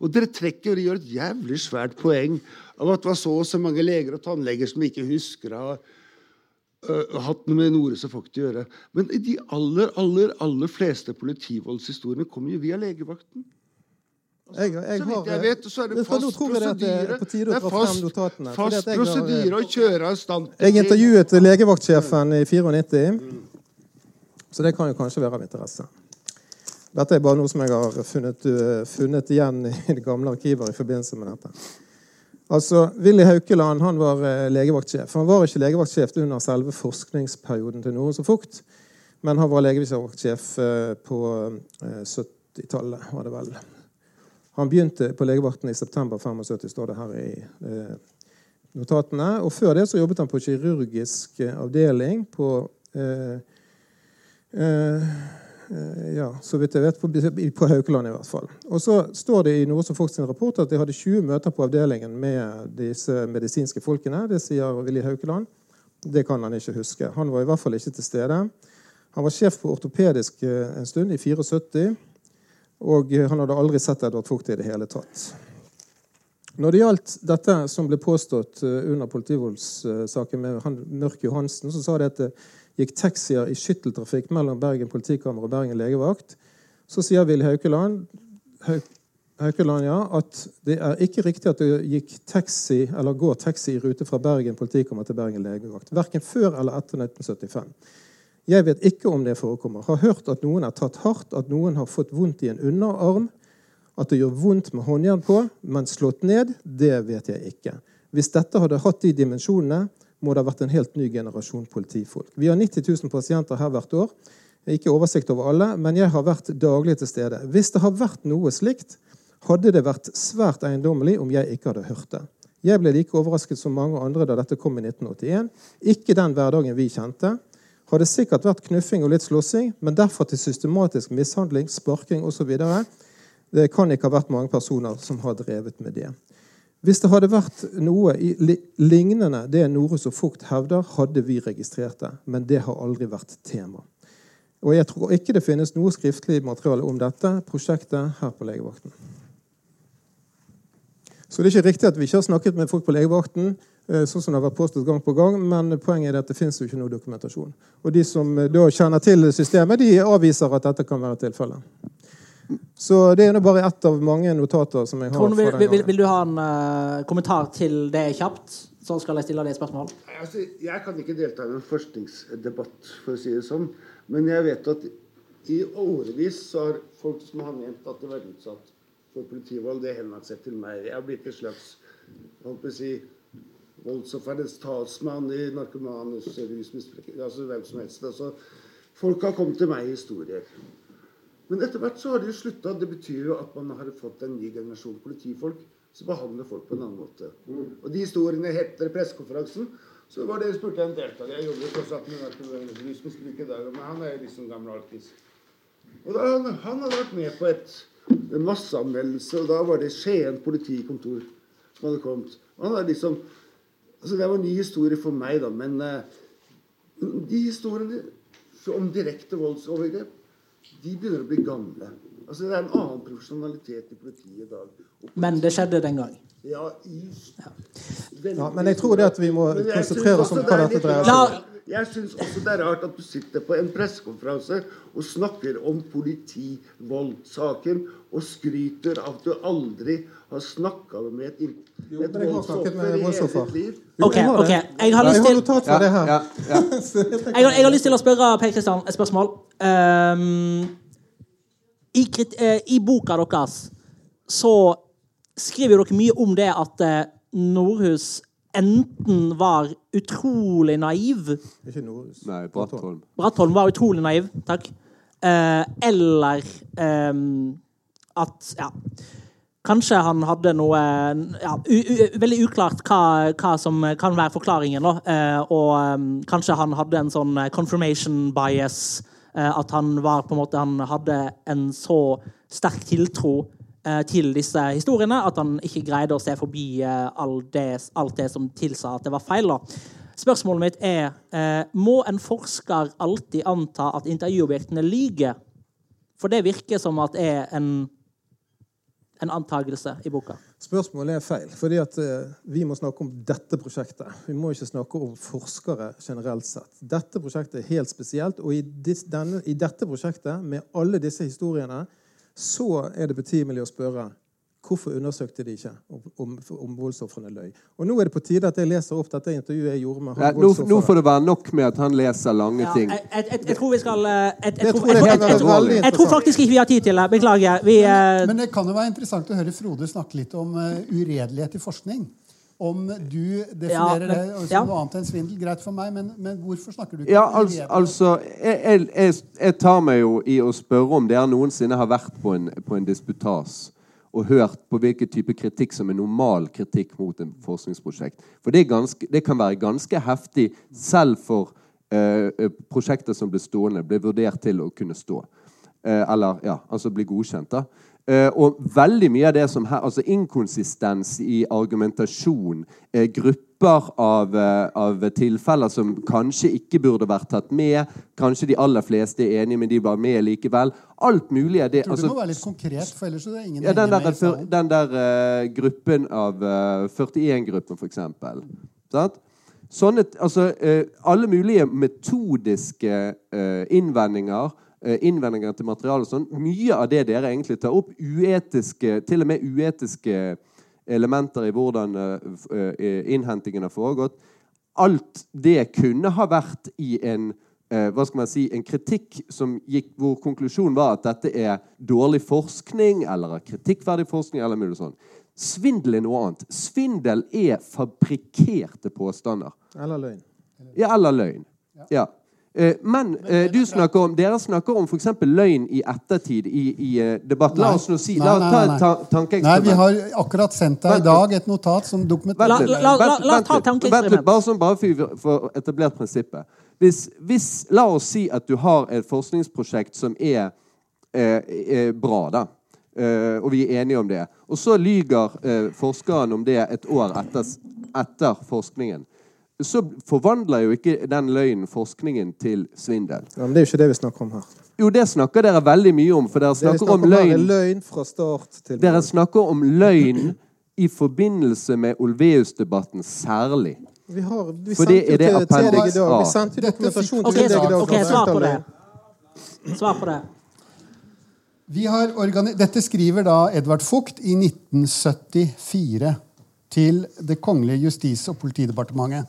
B: Og dere trekker og gjør et jævlig svært poeng av at det var så og så mange leger og tannleger som ikke husker å ha uh, hatt noe med Nores og til å gjøre. Men de aller, aller, aller fleste politivoldshistoriene kommer jo via legevakten.
E: Jeg, jeg
B: så vidt jeg vet, så er det fast
E: jeg det er
B: prosedyre.
E: å
B: Det er fast, fast prosedyre å kjøre av stand
E: Jeg intervjuet legevaktsjefen i 94, så det kan jo kanskje være av interesse. Dette er bare noe som jeg har funnet, uh, funnet igjen i gamle arkiver i forbindelse med dette. Altså, Willy Haukeland han var eh, legevaktsjef. Han var ikke legevaktsjef under selve forskningsperioden til Norens og Fugt, men han var legevaktsjef eh, på eh, 80-tallet, var det vel. Han begynte på legevakten i september 75, står det her i eh, notatene. Og før det så jobbet han på kirurgisk eh, avdeling på eh, eh, ja, så vidt jeg vet, på, på Haukeland i hvert fall. Og så står det i noe som folk sin rapport at de hadde 20 møter på avdelingen med disse medisinske folkene. Det sier Willy Haukeland. Det kan han ikke huske. Han var i hvert fall ikke til stede. Han var sjef på ortopedisk en stund, i 74. Og han hadde aldri sett Edvard Vogt i det hele tatt. Når det gjaldt dette som ble påstått eh, under politivoldssaken med han Mørk Johansen, så sa det at gikk taxier i skytteltrafikk mellom Bergen politikammer og Bergen legevakt. Så sier Willy Haukeland, Haukeland ja, at det er ikke riktig at det gikk taxi, eller går taxi i rute fra Bergen politikammer til Bergen legevakt. Verken før eller etter 1975. Jeg vet ikke om det forekommer. Har hørt at noen er tatt hardt, at noen har fått vondt i en underarm, at det gjør vondt med håndjern på, men slått ned, det vet jeg ikke. Hvis dette hadde hatt de dimensjonene, må det ha vært en helt ny generasjon politifolk. Vi har 90 000 pasienter her hvert år. Ikke oversikt over alle, men jeg har vært daglig til stede. Hvis det har vært noe slikt, hadde det vært svært eiendommelig om jeg ikke hadde hørt det. Jeg ble like overrasket som mange andre da dette kom i 1981. Ikke den hverdagen vi kjente. Hadde sikkert vært knuffing og litt slåssing, men derfor til systematisk mishandling, sparking osv. Det kan ikke ha vært mange personer som har drevet med det. Hvis det hadde vært noe lignende det Norus og Fugt hevder, hadde vi registrert det. Men det har aldri vært tema. Og jeg tror ikke det finnes noe skriftlig materiale om dette prosjektet her på legevakten. Så det er ikke riktig at vi ikke har snakket med folk på legevakten, eh, sånn som det har vært påstått gang på gang, men poenget er at det finnes jo ikke noe dokumentasjon. Og de som eh, da kjenner til systemet, de avviser at dette kan være tilfellet. Så det er bare ett av mange notater som jeg har.
A: Trond, vil, vil, vil, du ha en uh, kommentar til det kjapt? Så skal jeg stille deg et spørsmål.
B: Altså, jeg kan ikke delta i en forskningsdebatt, for å si det sånn. Men jeg vet at i årevis så har folk som har ment at det var utsatt for politivold, det henvendt seg til meg. Jeg har blitt en slags holdt å si, voldsofferets talsmann i narkomanus, rusmisbrukere, altså hvem som helst. Altså, folk har kommet til meg i historier. Men etter hvert så har de jo slutta. Det betyr jo at man har fått en ny generasjon politifolk som behandler folk på en annen måte. Og de historiene etter pressekonferansen så var det jeg spurte en deltaker Jeg jobber fortsatt med rusmisbruk i dag, men han er jo liksom gammel alkis. Og da, han, han hadde vært med på et, en masseanmeldelse, og da var det Skien politikontor som hadde kommet. Og han er liksom, altså Det var en ny historie for meg, da, men uh, de historiene om direkte voldsovergrep de begynner å bli gamle. Altså Det er en annen profesjonalitet i politiet i dag.
A: Men det skjedde den gang?
B: Ja, i,
E: ja. ja men jeg tror det at vi må konsentrere oss om hva dette dreier seg om.
B: Jeg syns også det er rart at du sitter på en pressekonferanse og snakker om politivoldssaken og skryter av at du aldri har snakka med et, et voldsoffer i hele ditt liv.
A: OK. ok. Jeg har lyst til jeg, har lyst til å spørre Per Kristian et spørsmål. Um, i, uh, I boka deres så skriver dere mye om det at uh, Nordhus enten var utrolig naiv
E: Ikke Nordhus.
D: Nei, Brattholm.
A: Brattholm var utrolig naiv, takk. Uh, eller um, at Ja. Kanskje han hadde noe ja, Veldig uklart hva, hva, som kan være forklaringen. Eh, og um, kanskje han hadde en sånn confirmation bias. Eh, at han var en måte Han hadde en så sterk tiltro Eh, til disse historiene at han ikke greide å se forbi eh, alt det, alt det som tilsa at det var feil. Da. Spørsmålet mitt er må en forsker alltid anta at intervjuobjektene lyver. For det virker som at det er en, en antakelse i boka.
E: Spørsmålet er feil. fordi at Vi må snakke om dette prosjektet. Vi må ikke snakke om forskere generelt sett. Dette prosjektet er helt spesielt. Og i, denne, i dette prosjektet, med alle disse historiene, så er det betimelig å spørre hvorfor undersøkte de ikke om, om, om voldsofrene løy. Og Nå er det på tide at jeg leser opp dette intervjuet jeg gjorde med
D: han nå, nå, får det være nok med at han leser lange ja, ting.
A: Jeg, jeg, jeg, tror vi skal Jeg tror faktisk ikke vi har tid til det. Beklager. Vi, men,
C: Men det kan jo være interessant å høre Frode snakke litt om uh, uredelighet i forskning. om du definerer
A: Ja, men-
C: det som
A: ja.
C: noe annet enn svindel. Greit for meg, men, men hvorfor snakker du ikke
D: Ja,
C: om
D: altså,
C: elever?
D: altså jeg, jeg, jeg, jeg tar meg jo i å spørre om dere noensinne har vært på en, på en disputas og hørt på hvilken type kritikk som er normal kritikk mot en forskningsprosjekt. For det, ganske, det kan være ganske heftig selv for eh, eh, prosjekter som blir stående, blir vurdert til å kunne stå. Eh, eller ja, altså bli godkjent. da. Eh, og veldig mye av det som her, altså inkonsistens i argumentasjon, grupper av, eh, av tilfeller som kanskje ikke burde vært tatt med, kanskje de aller fleste er enige, men de var med likevel. Alt mulig er det.
C: Tror
D: altså-
C: må være litt konkret, for ellers er det ingen
D: ja, den der,
C: med salen.
D: den der uh, gruppen av uh, 41-gruppen, for eksempel. Sant? Sånne, altså, uh, alle mulige metodiske innvendinger, innvendinger til materialet og sånn. Mye av det dere egentlig tar opp, uetiske, til og med uetiske elementer i hvordan eh, eh, innhentingen har foregått, alt det kunne ha vært i en eh, hva skal man si, en kritikk som gikk, hvor konklusjonen var at dette er dårlig forskning eller kritikkverdig forskning. eller mulig sånn. Svindel er noe annet. Svindel er fabrikkerte påstander.
E: Eller løgn.
D: Ja, eller løgn. Ja. Eh, Men eh, du snakker om, dere snakker om f.eks. løgn i ettertid i, i eh, debatt. La oss nå si, la oss ta et ta
C: Nei, vi har akkurat sendt deg i dag et notat som dokumenterer
A: la, la, oss ta tankeeksperiment.
D: bare sånn, bare for å får etablert prinsippet. Hvis, hvis, la oss si at du har et forskningsprosjekt som er, eh, er bra, da. Eh, og vi er enige om det. Og så lyger eh, forskeren om det et år etter, etter forskningen. Så forvandler jo ikke den løgnen forskningen til svindel.
E: Ja, men det er jo ikke det vi snakker om her.
D: Jo, det snakker dere veldig mye om, for dere snakker om
E: snakker om
D: løgn
E: løgn fra start til
D: Dere snakker om løgn i forbindelse med Olveus-debatten særlig.
E: Vi har, vi
D: For det er det appendix. A.
E: Vi sendte jo dokumentasjon til
A: okay,
E: deg i dag.
A: ok, svar på det. Svar på det.
C: Vi har Dette skriver da Edvard Vogt i 1974 til Det kongelige justis- og politidepartementet.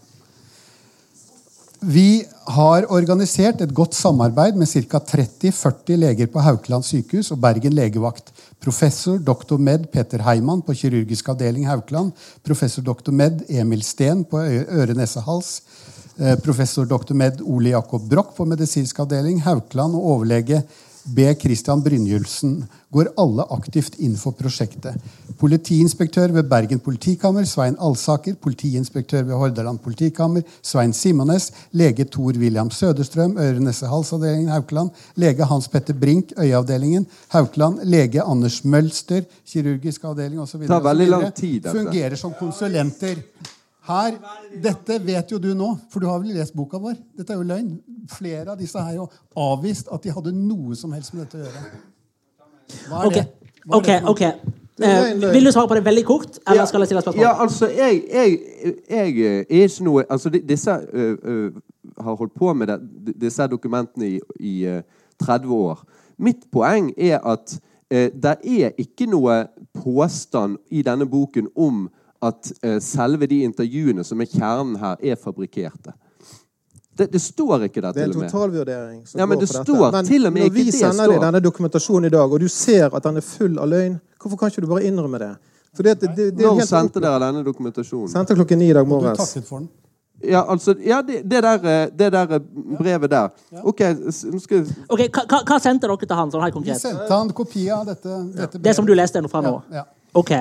C: Vi har organisert et godt samarbeid med ca. 30-40 leger på Haukeland sykehus og Bergen legevakt. Professor dr. med. Peter Heimann på kirurgisk avdeling Haukeland. Professor dr. med. Emil Steen på øre-nese-hals. Eh, Professor dr. med. Ole Jakob Broch på medisinsk avdeling Haukeland. Og overlege B. Christian Brynjulsen går alle aktivt inn for prosjektet. Politiinspektør ved Bergen politikammer, Svein Alsaker. Politiinspektør ved Hordaland politikammer, Svein Simones. Lege Tor William Søderstrøm, Øre Nesse Halsavdelingen, Haukeland. Lege Hans Petter Brink, øyeavdelingen Haukeland. Lege Anders Mølster, kirurgisk avdeling osv. Fungerer som konsulenter. Her, Dette vet jo du nå, for du har vel lest boka vår. Dette er jo løgn. Flere av disse har jo avvist at de hadde noe som helst med dette å gjøre. Hva er
A: okay.
C: det? Hva er
A: ok,
C: det
A: ok. Eh, vil du svare på det veldig kort, eller skal jeg stille spørsmål?
D: Ja, altså, jeg, jeg, jeg er ikke noe Altså, disse uh, uh, har holdt på med det, disse dokumentene i, i uh, 30 år. Mitt poeng er at eh, det er ikke noe påstand i denne boken om at eh, selve de intervjuene som er kjernen her, er fabrikkerte. Det, det står ikke der,
E: Det er
D: til
E: en
D: og med.
E: totalvurdering. som
D: Ja, men
E: går
D: det
E: dette.
D: står
E: men
D: til og med
E: når vi
D: det
E: sender deg denne dokumentasjonen i dag, og du ser at den er full av løgn, hvorfor kan ikke du bare innrømme det? For det, det, det, det er
D: Når
E: helt
D: sendte dere denne dokumentasjonen?
E: Sendte klokken ni i dag
C: Du
E: morges.
C: takket for den.
D: Ja, altså, ja, det, det, der, eh, det der eh, brevet der. OK, nå skal jeg
A: Ok, hva, hva- sendte dere til han, sånn helt
C: Vi sendte han kopi av dette, dette
A: Det som du leste fra nå?
C: Ja, ja.
A: Ok.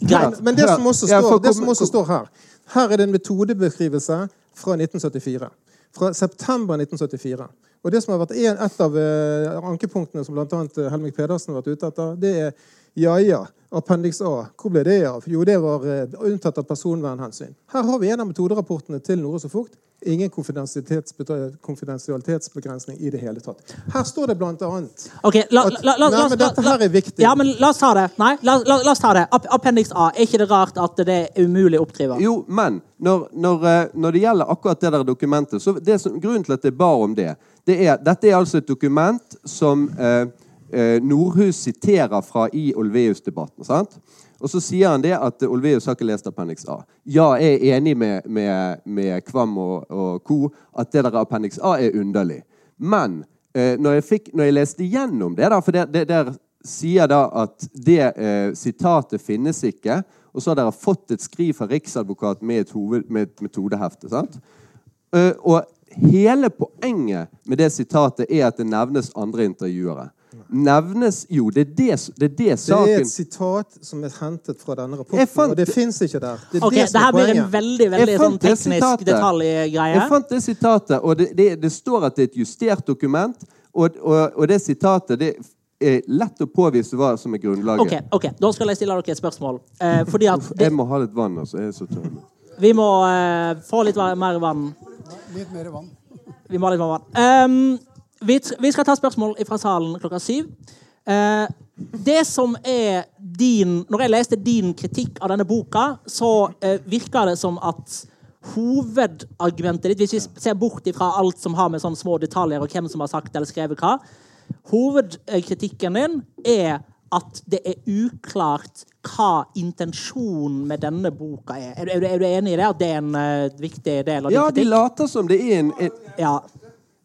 A: Greit.
E: Men, men det, som også
D: Ja, for
E: står, det som også står her Her er det en metodebeskrivelse fra 1974. Fra september 1974. Og det som har vært en, Et av eh, ankepunktene som bl.a. Helmik Pedersen har vært ute etter, det er ja ja, appendix A. Hvor ble det av? Jo, det var eh, unntatt av personvernhensyn. Her har vi en av metoderapportene til Nordås og Fukt. Ingen konfidensialitetsbegrensning i det hele tatt. Her står det blant annet
A: okay, la, la, la, at
E: Nei, men dette her er viktig.
A: Ja, men la oss ta det. Nei, la, la, la oss ta det. App- Appendix A. Er ikke det rart at det er umulig å oppdrive?
D: Jo, men når, når, eh, når det gjelder akkurat det der dokumentet så det som, Grunnen til at jeg ba om det, det er Dette er altså et dokument som eh, eh, Nordhus siterer fra i Olveus-debatten. sant? Og så sier han det at Olveus har ikke lest Appendix A. Ja, jeg er enig med, med, med Kvam og, og co. at det der Appendix A er underlig. Men eh, når, jeg fikk, når jeg leste gjennom det, da, for det, det der sier da at det eh, sitatet finnes ikke, og så har dere fått et skriv fra Riksadvokaten med et, hoved, med et metodehefte. sant? Eh, og hele poenget med det sitatet er at det nevnes andre intervjuere. Nevnes Jo, det er det, det, er det
E: Det er et sitat som er hentet fra denne rapporten,
D: fant
E: og det fins ikke der. Det er
A: okay,
E: det som er
A: blir en
E: poenget.
A: veldig veldig sånn teknisk detaljgreie.
D: Jeg fant det sitatet, og det, det, det står at det er et justert dokument. Og, og, og det sitatet det er lett å påvise hva som er grunnlaget.
A: Ok, ok, Da skal jeg stille dere et spørsmål. Eh, fordi at det,
D: Jeg må ha litt vann, altså. Jeg er så tørr.
A: vi må eh, få litt mer vann.
C: Litt mer vann.
A: Vi må ha litt mer vann. Ehm, vi, vi skal ta spørsmål fra salen klokka syv. Eh, det som er din Når jeg leste din kritikk av denne boka, så eh, virka det som at hovedargumentet ditt, hvis vi ser bort ifra alt som har med sånne små detaljer og hvem som har sagt eller skrevet hva, hovedkritikken din er at det er uklart hva intensjonen med denne boka er. Er, du- er, du- er du enig i det? At det er en uh, viktig del av din
D: Ja, de later som det er en, en
A: Ja.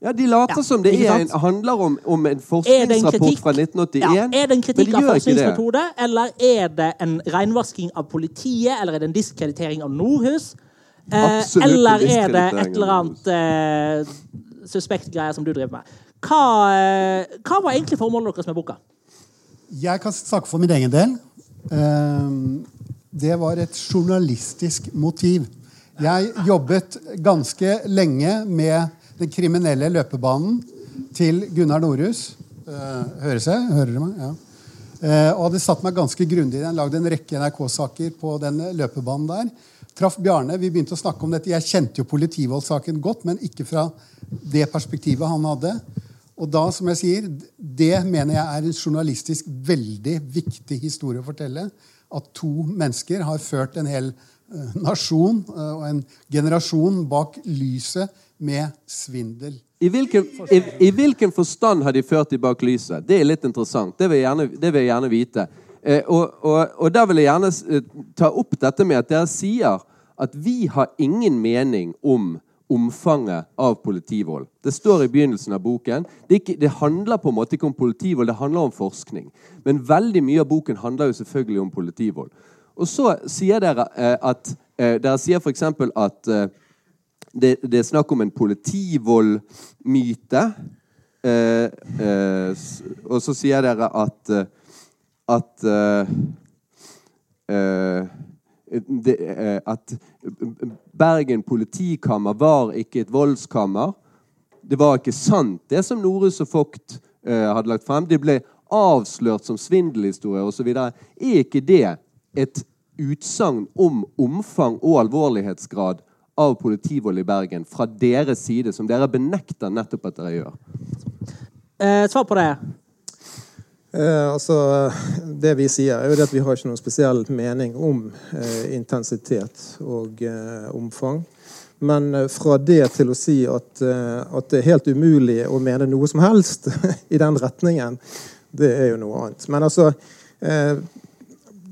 D: Ja, De later
A: Ja,
D: som det er en, handler om, om en
A: en
D: forskningsrapport fra 1981.
A: ja, er det en kritikk
D: de
A: av forskningsmetode, eller er det en renvasking av politiet, eller er det en diskreditering av Nordhus? Eh, eller er det et eller annet eh, suspekt greier som du driver med? Hva, eh, hva var egentlig formålet deres med boka?
C: Jeg kan snakke for min egen del. Ehm, Det var et journalistisk motiv. Jeg jobbet ganske lenge med den kriminelle løpebanen til Gunnar Norhus. Eh, Høres jeg? Hører dere meg? Ja. Eh, Og hadde satt meg ganske grundig i den. Lagd en rekke NRK-saker på den løpebanen der. Traff Bjarne. Vi begynte å snakke om dette. Jeg kjente jo politivoldssaken godt, men ikke fra det perspektivet han hadde. Og da, som jeg sier, det mener jeg er en journalistisk veldig viktig historie å fortelle. At to mennesker har ført en hel eh, nasjon og en generasjon bak lyset med svindel.
D: I hvilken, i, I hvilken forstand har de ført de bak lyset? Det er litt interessant. Det vil jeg gjerne, vil jeg gjerne vite. Eh, og, og, og der vil jeg gjerne eh, ta opp dette med at dere sier at vi har ingen mening om omfanget av politivold. Det står i begynnelsen av boken. Det, ikke, det handler på en måte ikke om politivold, det handler om forskning. Men veldig mye av boken handler jo selvfølgelig om politivold. Og så sier dere eh, at eh, Dere sier f.eks. at eh, det, det er snakk om en politivoldmyte. Eh, eh, og så sier dere at eh, at eh, eh, det, eh, at Bergen politikammer var ikke et voldskammer. Det var ikke sant, det som Norhus og Vogt hadde lagt frem. Det ble avslørt som svindelhistorier osv. Er ikke det et utsagn om omfang og alvorlighetsgrad av politivold i Bergen fra deres side, som dere benekter nettopp at dere gjør?
A: Eh, svar på det.
E: Eh, altså, det vi sier, er jo det at vi har ikke noen spesiell mening om eh, intensitet og eh, omfang. Men eh, fra det til å si at, eh, at det er helt umulig å mene noe som helst i den retningen, det er jo noe annet. Men altså eh,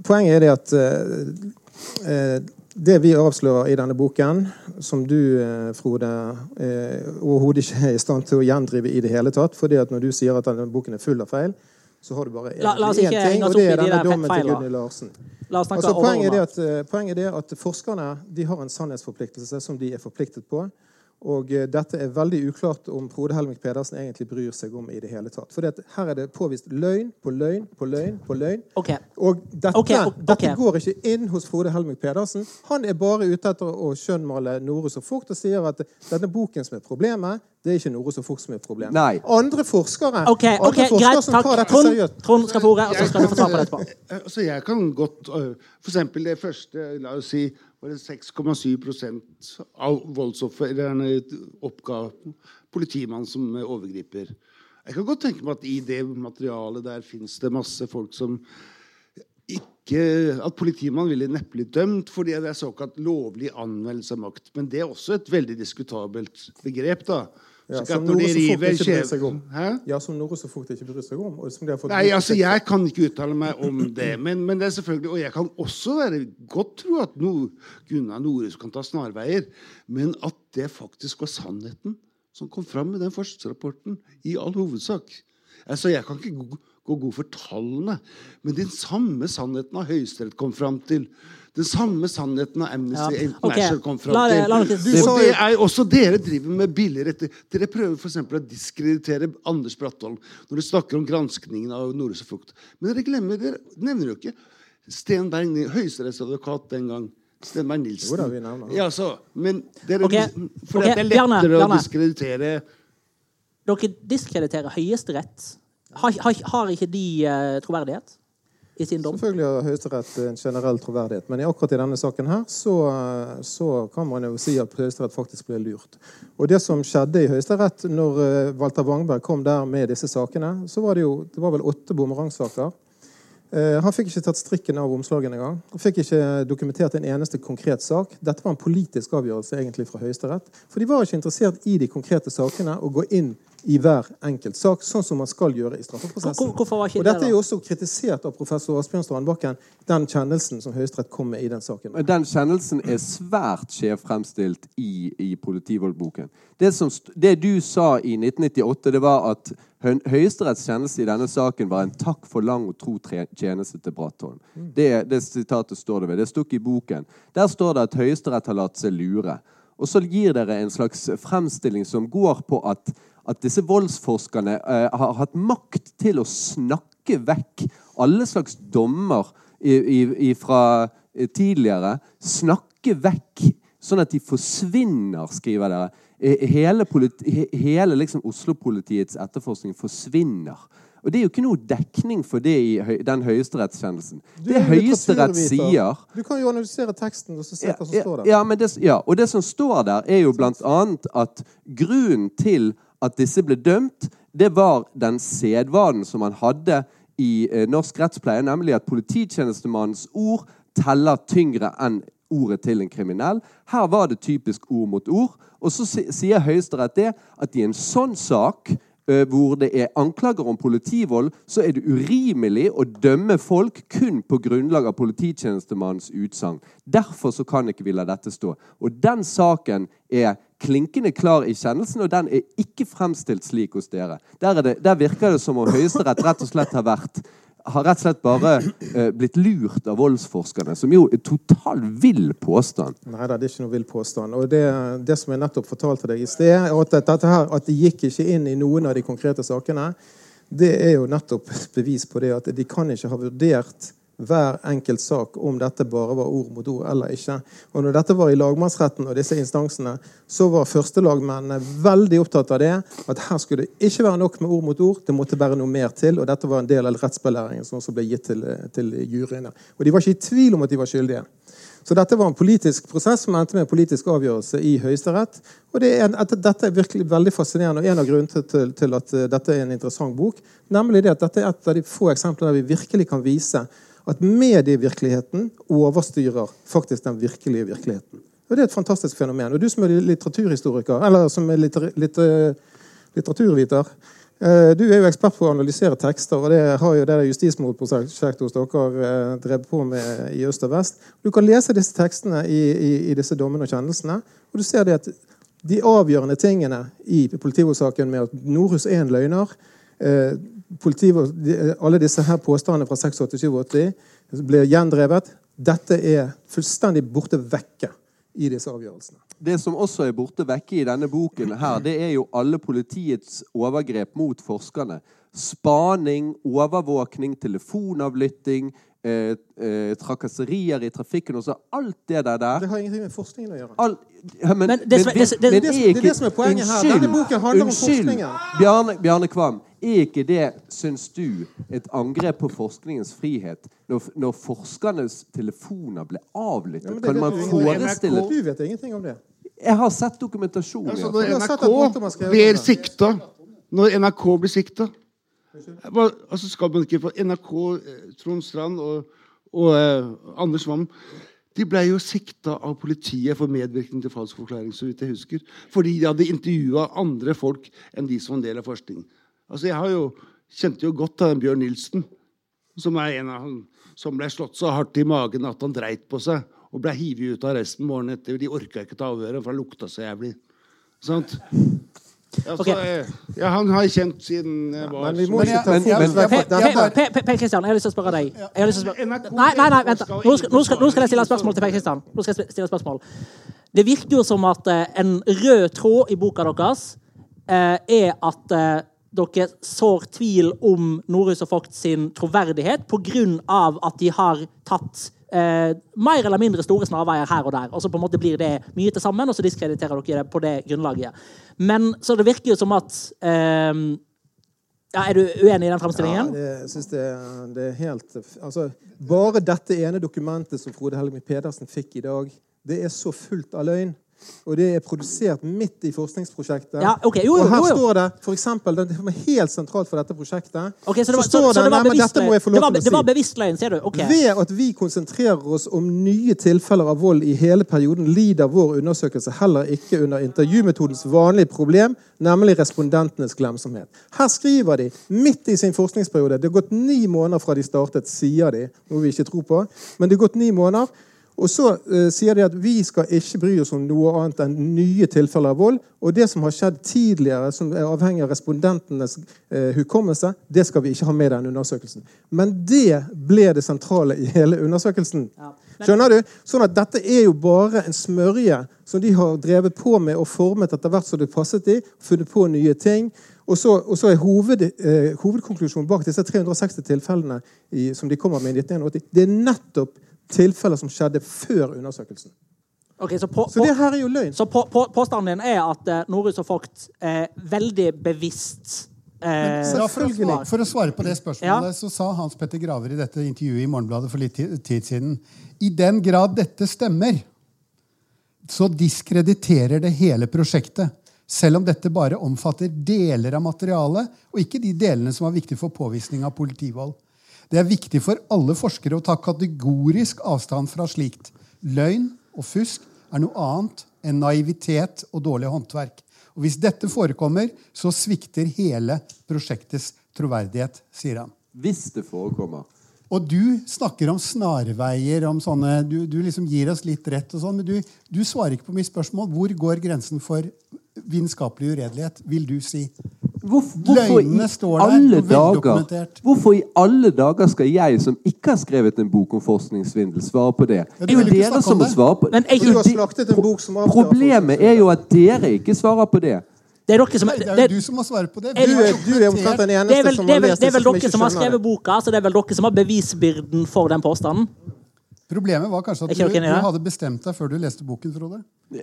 E: Poenget er det at eh, eh, det vi avslører i denne boken, som du, eh, Frode, eh, overhodet ikke er i stand til å gjendrive i det hele tatt, fordi at når du sier at denne boken er full av feil, så har du bare
A: La- la
E: én ting, og det er denne
A: de
E: dommen til. Gunhild Larsen. Altså, poenget, er det at, eh, poenget er at forskerne de har en sannhetsforpliktelse som de er forpliktet på. Og eh, dette er veldig uklart om Frode Helmik Pedersen egentlig bryr seg om i det hele tatt. For her er det påvist løgn på løgn på løgn på løgn.
A: Okay.
E: Og dette,
A: okay, okay.
E: dette går ikke inn hos Frode Helmik Pedersen. Han er bare ute etter å skjønnmale Norus og Fugt og sier at denne boken som er problemet, det er ikke Norus og Fugt som er problemet.
D: Nei.
E: Andre forskere,
A: Ok, ok,
E: andre forskere
A: greit.
E: som tar dette
A: Trond,
E: seriøst
A: Trond skal få ordet, og så skal du få svar på det etterpå.
B: Så Altså, jeg kan godt For eksempel det første La oss si var det 6,7% av voldsofrene oppga politimannen som overgriper. Jeg kan godt tenke meg at i det materialet der fins det masse folk som ikke At politimannen ville neppe blitt dømt fordi det er såkalt lovlig anvendelse av makt. Men det er også et veldig diskutabelt begrep, da.
E: Ja, som
B: noe de
E: Fugt ikke bryr seg om.
B: Hæ?
E: Ja, som Norus og folk ikke bryr seg om. Og som de har fått
B: Nei, altså jeg kan ikke uttale meg om det. Men, men det er selvfølgelig, Og jeg kan også være godt tro at no, Gunnar Norhus kan ta snarveier. Men at det faktisk var sannheten som kom fram i den forskningsrapporten, i all hovedsak, Altså, Jeg kan ikke gå, gå god for tallene, men den samme sannheten har Høyesterett kommet fram til. Den samme sannheten har Amnesty
A: Ja,
B: International
A: okay.
B: kommet fram
A: La
B: til.
A: la
B: og det er også dere driver med billigere. Dere prøver for eksempel å diskreditere Anders Brattholm når dere snakker om granskningen av Nordøst og Fugt. Men dere glemmer, dere nevner jo ikke Sten Berg, høyesterettsadvokat den gang. Stenberg Nilsen.
E: Jo da, vi navnet. han.
B: Ja, så, men dere,
A: okay.
B: fordi okay. det er
A: Bjarne,
B: lettere
A: Bjarne.
B: å diskreditere
A: Dere diskrediterer Høyesterett. Har, har, har ikke de eh, troverdighet i sin dom?
E: Selvfølgelig har Høyesterett en generell troverdighet, men akkurat i denne saken her så, så kan man jo si at Høyesterett faktisk ble lurt. Og det som skjedde i Høyesterett når eh, Walter Wangberg kom der med disse sakene, så var det jo det var vel åtte bumerangsaker. Eh, Han fikk ikke tatt strikken av omslagene engang. Han fikk ikke dokumentert en eneste konkret sak. Dette var en politisk avgjørelse egentlig fra Høyesterett. For de var ikke interessert i de konkrete sakene og gå inn i hver enkelt sak, sånn som man skal gjøre i straffeprosessen.
A: Hvorfor var ikke
E: og dette er jo også kritisert av professor Asbjørn Strandbakken, den kjennelsen som Høyesterett kom med i den saken.
D: Den kjennelsen er svært skjevfremstilt i, i politivoldboken. Det, som, det du sa i 1998, det var at Hø- Høyesteretts kjennelse i denne saken var en takk for lang og tro tjeneste til Brattholm. Det, det sitatet står det ved. Det er ikke i boken. Der står det at Høyesterett har latt seg lure. Og så gir dere en slags fremstilling som går på at, at disse voldsforskerne eh, har hatt makt til å snakke vekk alle slags dommer i, i, i fra eh, tidligere. Snakke vekk sånn at de forsvinner, skriver dere. Eh, Hele, politi, hele liksom Oslo-politiets etterforskning forsvinner. Og Det er jo ikke noe dekning for det i høy, den høyesterettskjennelsen. Det
E: er
D: Høyesterett sier
E: Du kan jo analysere teksten og så se hva som står der.
D: Ja, men det, ja, og det som står der, er jo annet at grunnen til at disse ble dømt, det var den sedvanen som man hadde i eh, norsk rettspleie, nemlig at polititjenestemannens ord teller tyngre enn ordet til en kriminell. Her var det typisk ord mot ord. Og så sier Høyesterett det at i en sånn sak hvor det er anklager om politivold, så er det urimelig å dømme folk kun på grunnlag av polititjenestemannens utsagn. Derfor så kan ikke vi la dette stå. Og den saken er klinkende klar i kjennelsen, og den er ikke fremstilt slik hos dere. Der, er det, der virker det som om Høyesterett rett og slett har vært har rett og slett bare eh, blitt lurt av voldsforskerne, som jo er totalt vill påstand.
E: Nei det er ikke noe vill påstand. Og det, det som jeg nettopp fortalte deg i sted, at dette her, at de gikk ikke inn i noen av de konkrete sakene, det er jo nettopp bevis på det at de kan ikke ha vurdert hver enkelt sak om dette bare var ord mot ord eller ikke. Og når dette var i lagmannsretten og disse instansene, så var førstelagmennene veldig opptatt av det. At her skulle det ikke være nok med ord mot ord, det måtte være noe mer til. Og dette var en del av rettsbelæringen som også ble gitt til, til juryene. Og de var ikke i tvil om at de var skyldige. Så dette var en politisk prosess som endte med en politisk avgjørelse i Høyesterett. Og det er, dette er virkelig veldig fascinerende, og en av grunnene til, til at dette er en interessant bok, nemlig det at dette er et av de få eksemplene der vi virkelig kan vise at medievirkeligheten overstyrer faktisk den virkelige virkeligheten. Og Det er et fantastisk fenomen. Og du som er litteraturhistoriker, eller som er litter, litter, litteraturviter eh, Du er jo ekspert på å analysere tekster, og det har jo det justismordprosjektet hos dere eh, drevet på med i øst og vest. Du kan lese disse tekstene i, i, i disse dommene og kjennelsene, og du ser det at de avgjørende tingene i politivoldssaken med at Norhus er en løgner eh, Alle disse her påstandene fra 86-87 ble gjendrevet. Dette er fullstendig borte vekke i disse avgjørelsene.
D: Det som også er borte vekke i denne boken, her, det er jo alle politiets overgrep mot forskerne. Spaning, overvåkning, telefonavlytting, eh, eh, trakasserier i trafikken og så alt det der. der.
E: Det har ingenting med forskningen å gjøre.
D: All, ja, men,
A: Men det
E: er det er det som er poenget her.
D: Unnskyld,
E: Denne boken handler om
D: unnskyld,
E: forskningen.
D: Bjarne, Bjarne Kvam, er ikke det, syns du, et angrep på forskningens frihet når, når forskernes telefoner ble avlyttet?
E: Ja,
D: kan man forestille
E: Du vet ingenting om det.
D: Jeg har sett dokumentasjon.
E: Jeg
B: når NRK blir sikta Når NRK blir sikta altså skal man ikke få NRK, eh, Trond Strand og, og eh, Anders Wam de ble jo sikta av politiet for medvirkning til falsk forklaring, så vidt jeg husker. Fordi de hadde intervjua andre folk enn de som var en del av forskningen. Altså, jeg har jo, kjente jo godt til Bjørn Nilsen, som er en av han som ble slått så hardt i magen at han dreit på seg og ble hivet ut av resten morgenen etter. De orka ikke ta avhøret, for han lukta så jævlig. Sant? Altså,
A: Ok.
B: eh, ja, han har jeg kjent siden jeg var
E: Men
C: Men
A: Per, Christian, jeg har lyst til å spørre deg. Jeg har lyst til å spørre... Nei, nei, nei, vent. Nå skal, nå, skal, nå skal jeg stille et spørsmål til Per Kristian. Nå skal jeg stille et spørsmål. Det virker jo som at eh, en rød tråd i boka deres eh, er at dere sår tvil om Nordhus og Vogt sin troverdighet pga. at de har tatt eh, mer eller mindre store snarveier her og der. Og så på en måte blir det mye til sammen, og så diskrediterer dere det på det grunnlaget. Men så det virker jo som at eh, ja, Er du uenig i den fremstillingen?
E: Ja, jeg synes det, det er helt altså, Bare dette ene dokumentet som Frode Helgmy Pedersen fikk i dag, det er så fullt av løgn. Og det er produsert midt i forskningsprosjektet.
A: Ja, okay. jo, jo,
E: og her
A: jo,
E: står det for eksempel, det er helt sentralt for dette prosjektet
A: okay, så det var, så,
E: står
A: så det var
E: nei,
A: bevisst. Det var, det var bevisst løgn, sier du? Okay.
E: Ved at vi konsentrerer oss om nye tilfeller av vold i hele perioden, lider vår undersøkelse heller ikke under intervjumetodens vanlige problem, nemlig respondentenes glemsomhet. Her skriver de, midt i sin forskningsperiode Det har gått ni måneder fra de startet, sier de. Noe vi ikke tror på. Men det har gått ni måneder. Og så eh, sier de at vi skal ikke bry oss om noe annet enn nye tilfeller av vold. Og det som har skjedd tidligere, som er avhengig av respondentenes eh, hukommelse, det skal vi ikke ha med i den undersøkelsen. Men det ble det sentrale i hele undersøkelsen.
A: Ja.
E: Skjønner du? Sånn at dette er jo bare en smørje som de har drevet på med og formet etter hvert som det passet de, funnet på nye ting. Og så, og så er hoved, eh, hovedkonklusjonen bak disse 360 tilfellene i, som de kommer med i 1981, det er nettopp tilfeller som skjedde før undersøkelsen.
A: Okay, så på,
E: Så det her er jo løgn.
A: så på, på, påstanden din er at eh, Norhus og Vogt er veldig bevisst eh,
C: Så for, å for å svare på det spørsmålet, så sa Hans Petter Graver i dette intervjuet i Morgenbladet for litt tid siden I den grad dette stemmer, så diskrediterer det hele prosjektet. Selv om dette bare omfatter deler av materialet, og ikke de delene som var viktige for påvisning av politivold. Det er viktig for alle forskere å ta kategorisk avstand fra slikt. Løgn og fusk er noe annet enn naivitet og dårlig håndverk. Og Hvis dette forekommer, så svikter hele prosjektets troverdighet, sier han.
D: Hvis det forekommer.
C: Og du snakker om snarveier, om sånne, du, du liksom gir oss litt rett, og sånn, men du, du svarer ikke på mitt spørsmål. Hvor går grensen for vitenskapelig uredelighet, vil du si?
D: Hvorfor, hvorfor,
C: Løgnene
D: i
C: står der,
D: alle dager, hvorfor i alle dager skal jeg, som ikke har skrevet en bok om forskningssvindel, svare på det?
C: Ja, du
D: Det er jo dere som må
C: det.
D: svare på
A: Men
E: du har en bok som
D: Problemet er jo at dere ikke svarer på det.
A: det er dere som
C: Det er
A: det,
C: jo du som må svare på det.
E: Du er, du er omtrent den eneste som
A: er
E: har lest
A: det er vel dere som har skrevet boka, så det er vel dere som har bevisbyrden for den påstanden?
C: Problemet var kanskje at du, du hadde bestemt deg før du leste boken, Frode.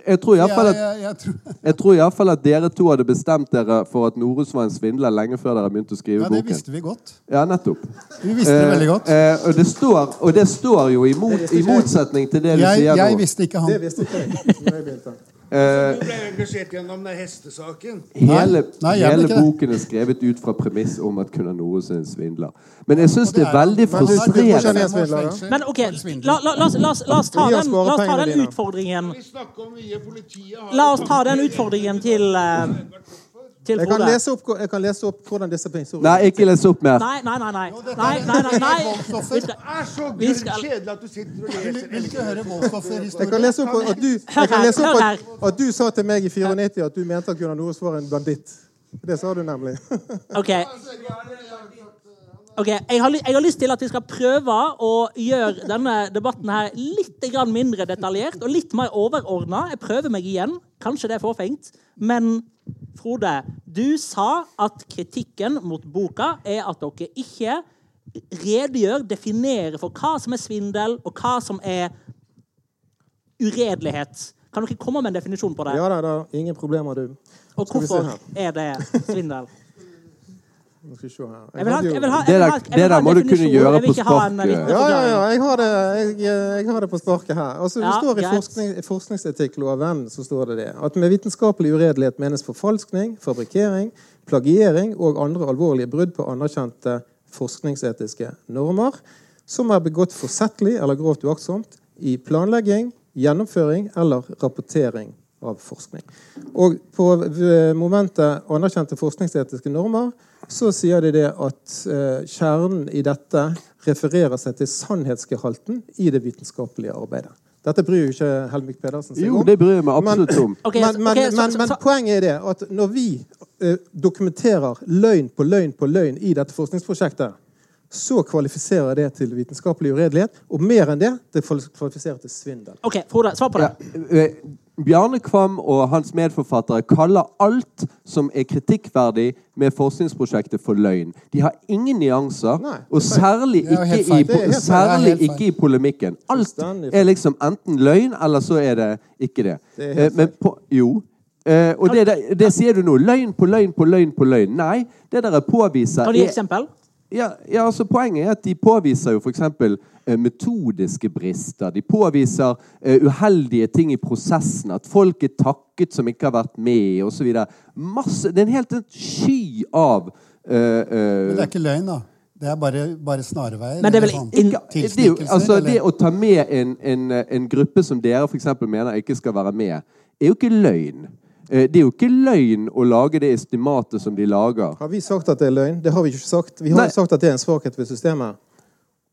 D: Jeg tror iallfall at,
C: jeg, jeg tror,
D: jeg tror i fall at dere to hadde bestemt dere for at Norus var en svindler lenge før dere begynte å skrive boken.
C: ja, det
D: boken.
C: visste vi godt.
D: Ja, nettopp.
C: Vi visste det veldig godt.
D: Eh, eh, og, det står, og det står jo i, mot, i motsetning til det du sier nå.
C: jeg visste ikke han.
E: Det visste ikke jeg.
D: Eh,
B: Du ble engasjert gjennom den hestesaken.
D: hele
C: Nei, jeg
D: hele
C: ikke
D: boken er skrevet ut fra premiss om at Gunnar noe er en svindler. Men jeg syns det er veldig
E: Men du- du-
D: frustrerende.
A: Men ok, la, la, la, oss- la, oss- ta den, la oss ta den utfordringen La oss ta den utfordringen til, eh, til
E: Jeg kan, lese opp, jeg kan lese opp hvordan disse historiene
D: Nei, ikke les opp mer.
A: Nei, nei, nei. nei.
C: dette
A: nei, nei, nei, nei.
B: Det er så kjedelig at du sitter og leser.
C: vil ikke høre
E: Jeg kan lese opp at du, jeg kan lese opp at, at du sa til meg i 94 at du mente at Gunnar Noros var en banditt. Det sa du nemlig.
A: OK. Ok, jeg har, jeg har lyst til at vi skal prøve å gjøre denne debatten her litt grann mindre detaljert og litt mer overordna. Jeg prøver meg igjen. Kanskje det er forfengt. Men Frode, du sa at kritikken mot boka er at dere ikke redegjør, definerer for hva som er svindel, og hva som er uredelighet. Kan dere komme med en definisjon på det?
E: Ja da, da. Ingen problemer, du.
A: Og hvorfor er det svindel?
E: Nå skal se her.
A: Jeg vil ha, jeg vil ha,
D: Det
A: jeg vil
D: der-
A: ha,
D: det der må du kunne gjøre på sparket.
E: Ja, ja, ja. Jeg har det, jeg, jeg har det på sparket her. Altså, det
A: Ja,
E: står I forskning, forskningsetikkloven så står det det at med vitenskapelig uredelighet menes forfalskning, fabrikkering, plagiering og andre alvorlige brudd på anerkjente forskningsetiske normer som er begått forsettlig eller grovt uaktsomt i planlegging, gjennomføring eller rapportering av forskning. Og på momentet anerkjente forskningsetiske normer så sier de det at eh, kjernen i dette refererer seg til sannhetsgehalten i det vitenskapelige arbeidet. Dette bryr jo ikke Helmik Pedersen seg
D: Jo, det bryr jeg meg absolutt om.
E: Men,
A: okay,
E: men,
A: okay,
E: men, men poenget er det at når vi eh, dokumenterer løgn på løgn på løgn i dette forskningsprosjektet, så kvalifiserer det til vitenskapelig uredelighet. Og mer enn det, det kvalifiserer til svindel.
A: OK, Frode, svar på det.
D: Ja, eh, Bjarne Kvam og hans medforfattere kaller alt som er kritikkverdig med forskningsprosjektet, for løgn. De har ingen nyanser,
E: Nei,
D: og særlig ikke, i, særlig ikke i polemikken. Alt er liksom enten løgn, eller så er det ikke det.
E: Det
D: Eh, Men på, jo. Eh, og det, det, det sier du nå. Løgn på løgn på løgn på løgn. Nei, det dere påviser
A: Har
D: de
A: eksempel?
D: ja, ja, altså Poenget er at de påviser jo f.eks. Eh, metodiske brister. De påviser eh, uheldige ting i prosessen. At folk er takket som ikke har vært med, osv. Det er en helt en sky av uh, uh,
C: Men det er ikke løgn, da. Det er bare, bare snarveier.
A: Men det er vel
C: sånn
A: ikke-
D: det, jo, altså, det å ta med en, en, en gruppe som dere f.eks. mener ikke skal være med, er jo ikke løgn. Det er jo ikke løgn å lage det estimatet som de lager.
E: Har vi sagt at det er løgn? Det har vi ikke sagt. Vi har
D: Nei.
E: sagt at det er en svakhet ved systemet.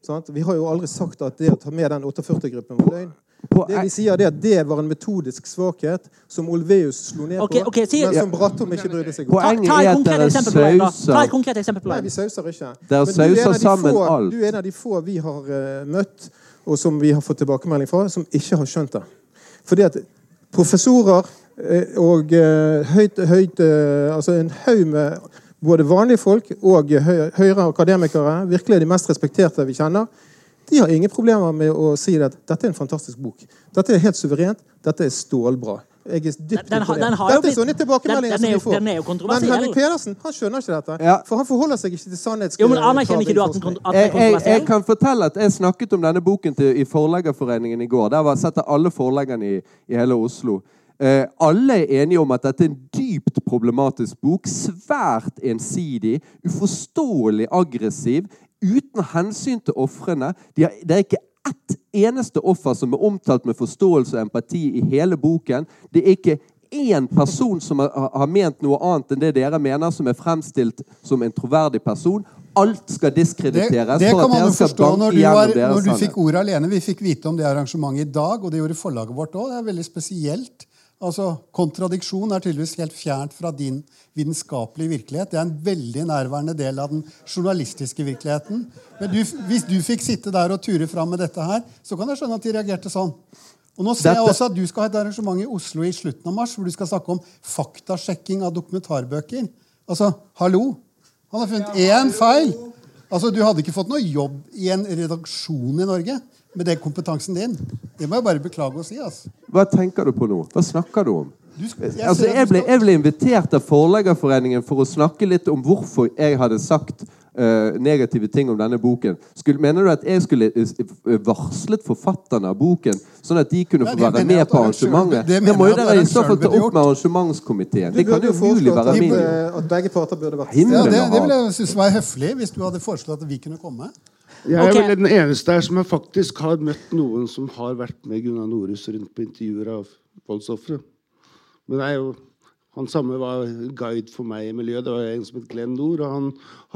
E: Sant? Vi har jo aldri sagt at det å ta med den 48-gruppen var løgn. Det vi sier er at det var en metodisk svakhet som Olveus slo ned på,
A: okay, sier,
E: men som Brattom ikke brydde seg om.
A: Ta,
D: Poenget er at
A: konkret
D: dere sauser-
E: Nei, vi sauser ikke.
D: Dere
E: er
D: sauser sammen
E: få,
D: alt.
E: Du er en av de få vi har uh, møtt, og som vi har fått tilbakemelding fra, som ikke har skjønt det. Fordi at professorer eh, og uh, høyt, høyt uh, Altså en haug med både vanlige folk og høy, høyere akademikere, virkelig de mest respekterte vi kjenner, de har ingen problemer med å si at dette er en fantastisk bok. Dette er helt suverent. Dette er stålbra. Jeg er dypt
A: Den- den har- den har
E: Dette er sånne tilbakemeldinger
A: er
E: som vi får.
A: den er jo
E: Men. Henrik Pedersen han skjønner ikke dette.
D: Ja.
E: For han forholder seg ikke til sannhets...
A: Jo, men Anerkjenner ikke du at den, kon- at
D: Jeg, jeg, jeg kan fortelle at jeg snakket om denne boken til, i Forleggerforeningen i går. Der var setter alle forleggerne i, i hele Oslo. Eh, alle er enige om at dette er en dypt problematisk bok. Svært ensidig, uforståelig aggressiv, uten hensyn til ofrene. De Det er ikke ett eneste offer som er omtalt med forståelse og empati i hele boken. Det er ikke én person som har, har ment noe annet enn det dere mener, som er fremstilt som en troverdig person. Alt skal diskrediteres
C: det
D: det
C: kan man jo forstå når du, var, når du fikk ordet alene. Vi fikk vite om det arrangementet i dag, og det gjorde forlaget vårt òg. Det er veldig spesielt. Altså, Kontradiksjon er tydeligvis helt fjernt fra din vitenskapelige virkelighet. Det er en veldig nærværende del av den journalistiske virkeligheten. Men du, hvis du fikk sitte der og ture fram med dette her, så kan jeg skjønne at de reagerte sånn. Og nå ser jeg også at Du skal ha et arrangement i Oslo i slutten av mars hvor du skal snakke om faktasjekking av dokumentarbøker. Altså, hallo! Han har funnet én feil. Altså, Du hadde ikke fått noe jobb i en redaksjon i Norge med den kompetansen din. Det må jeg bare beklage å si. altså.
D: Hva tenker du på nå? Hva snakker du om?
C: Du skal- jeg
D: altså, jeg, ble, jeg ble invitert av Forleggerforeningen for å snakke litt om hvorfor jeg hadde sagt uh, negative ting om denne boken. Skulle, mener du at jeg skulle eh, varslet forfatterne av boken, sånn at de kunne
C: Nei,
D: få være med på arrangementet?
C: det
D: Det, må jo dere i så fall ta opp med arrangementskomiteen. Det kan jo umulig være min
E: eh, at begge parter burde vært
C: Ja, det, det ville jeg synes var høflig hvis du hadde foreslått at vi kunne komme.
B: Jeg er
A: okay.
B: vel den eneste her som jeg faktisk har møtt noen som har vært med Gunnar Norhus rundt på intervjuer av voldsofre. Men det er jo, han samme var guide for meg i miljøet. Det var en som het Glenn Nord, og han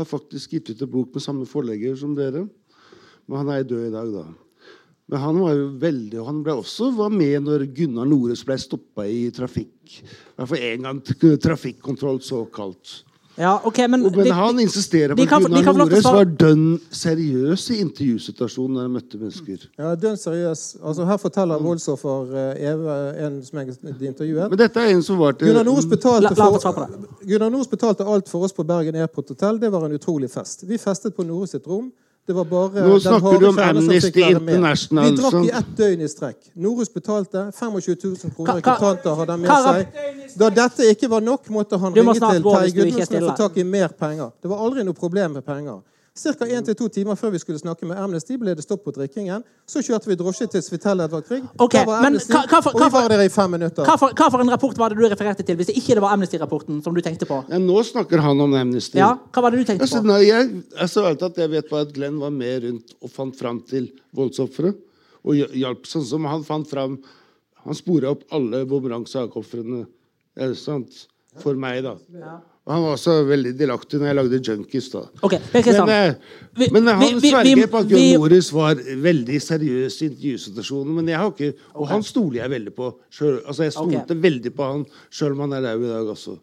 B: har faktisk gitt ut en bok med samme forlegger som dere. Men han er død i dag, da. Men han var jo veldig, og han ble også var med når Gunnar Nores ble stoppa i trafikk. I hvert fall én gang trafikkontroll, såkalt.
A: Ja, okay, men,
B: Og, men han insisterer på at Gunnar Nores var dønn seriøs i intervjusituasjonen når han møtte mennesker.
E: Ja, dønn seriøs. Altså, her forteller voldsoffer eh, Eve, en som jeg intervjuet
B: Men dette er en som var til
E: Gunnar Nors betalte, for, Gunnar Nors betalte alt for oss på Bergen Airport Hotel. Det var en utrolig fest. Vi festet på Nores sitt rom. Det var bare
B: Nå snakker du om Amnesty. International,
E: Vi drakk i ett døgn i strekk. Norus betalte 25 000 kroner i kontanter hadde han med seg. Da dette ikke var nok, måtte han ringe til Terje
A: er
E: Gudmundsen og få tak i mer penger. Det var aldri noe problem med penger. Ca. 1-2 timer før vi skulle snakke med Amnesty, ble det stopp på drikkingen. Så kjørte vi drosje til Svitel Edvard Grieg.
A: Ok,
E: Der var
A: men
E: Amnesty,
A: hva- hva for-
E: og vi var der i fem minutter.
A: hva, for, hva for en rapport var det du refererte til, hvis det ikke var Amnesty-rapporten som du tenkte på?
B: Ja, nå snakker han om Amnesty.
A: Ja, Hva var det du tenkte
B: Altså,
A: på?
B: nei, jeg, at jeg vet bare at Glenn var med rundt og fant fram til voldsofre. Og hj- hjalp sånn som han fant fram Han spora opp alle bumerang-sakofrene eh, sant, for meg, da. Og han var også veldig delaktig når jeg lagde Junkies. da.
A: Ok, Per Kristian.
B: Men, eh,
A: Vi-
B: men han
A: vi- vi-
B: sverger på at
A: vi-
B: Morris var veldig seriøs i intervjusituasjonen. Men jeg har ikke, og han stoler jeg veldig på. Selv, altså Jeg stolte
A: okay.
B: veldig på han sjøl om han er der i dag også.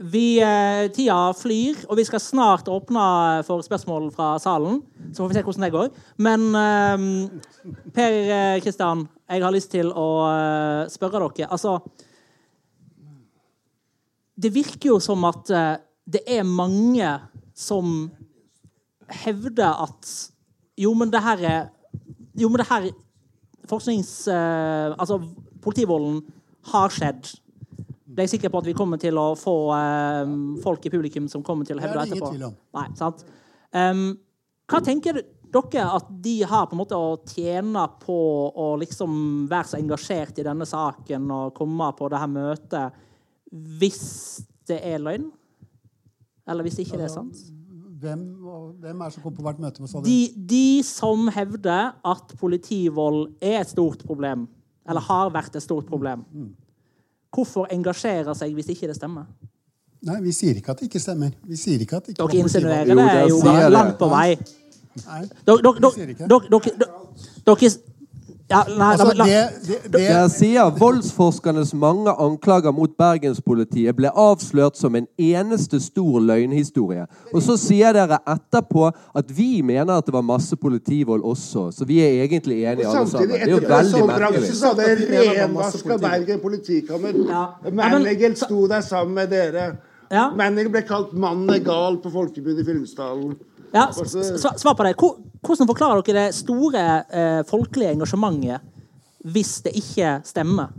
A: Vi, eh, tida flyr, og vi skal snart åpne for spørsmål fra salen. Så får vi se hvordan det går. Men eh, Per Kristian, jeg har lyst til å eh, spørre dere. Altså Det virker jo som at eh, det er mange som hevder at Jo, men det her er Jo, men det her Forsknings... eh, altså, politivolden har skjedd. Det er jeg sikker på at vi kommer til å få eh, folk i publikum som kommer til å
C: Det er
A: hevde
C: det ingen
A: etterpå.
C: tvil om.
A: Nei, sant? Em, hva tenker dere at de har på en måte å tjene på å liksom være så engasjert i denne saken og komme på det her møtet hvis det er løgn? Eller hvis ikke det er sant?
C: Hvem, hvem er det som kommer på hvert møte? Med?
A: De, de som hevder at politivold er et stort problem, eller har vært et stort problem, hvorfor engasjere seg hvis ikke det stemmer?
C: Nei, Vi sier ikke at det ikke stemmer. Vi sier ikke at det ikke
A: Dere insinuerer det jo langt på vei.
C: Nei,
A: dere, dere, dere, dere ja, nei,
C: Altså,
A: nei, la-
C: det, det, det,
D: Jeg sier voldsforskernes mange anklager mot bergenspolitiet ble avslørt som en eneste stor løgnhistorie. Og så sier dere etterpå at vi mener at det var masse politivold også. Så vi er egentlig enige alle sammen.
B: Samtidig,
D: Det er jo
B: etter
D: veldig merkelig.
B: hadde
C: det var masse
B: renvaska. Bergen politikammer.
A: Ja. Men-
B: sto der sammen med dere.
A: Ja.
B: Ble kalt 'mannen er gal' på Folkebundet i Fyllingsdalen.
A: Ja, svar- på det. Hvordan forklarer dere det store eh, folkelige engasjementet hvis det ikke stemmer?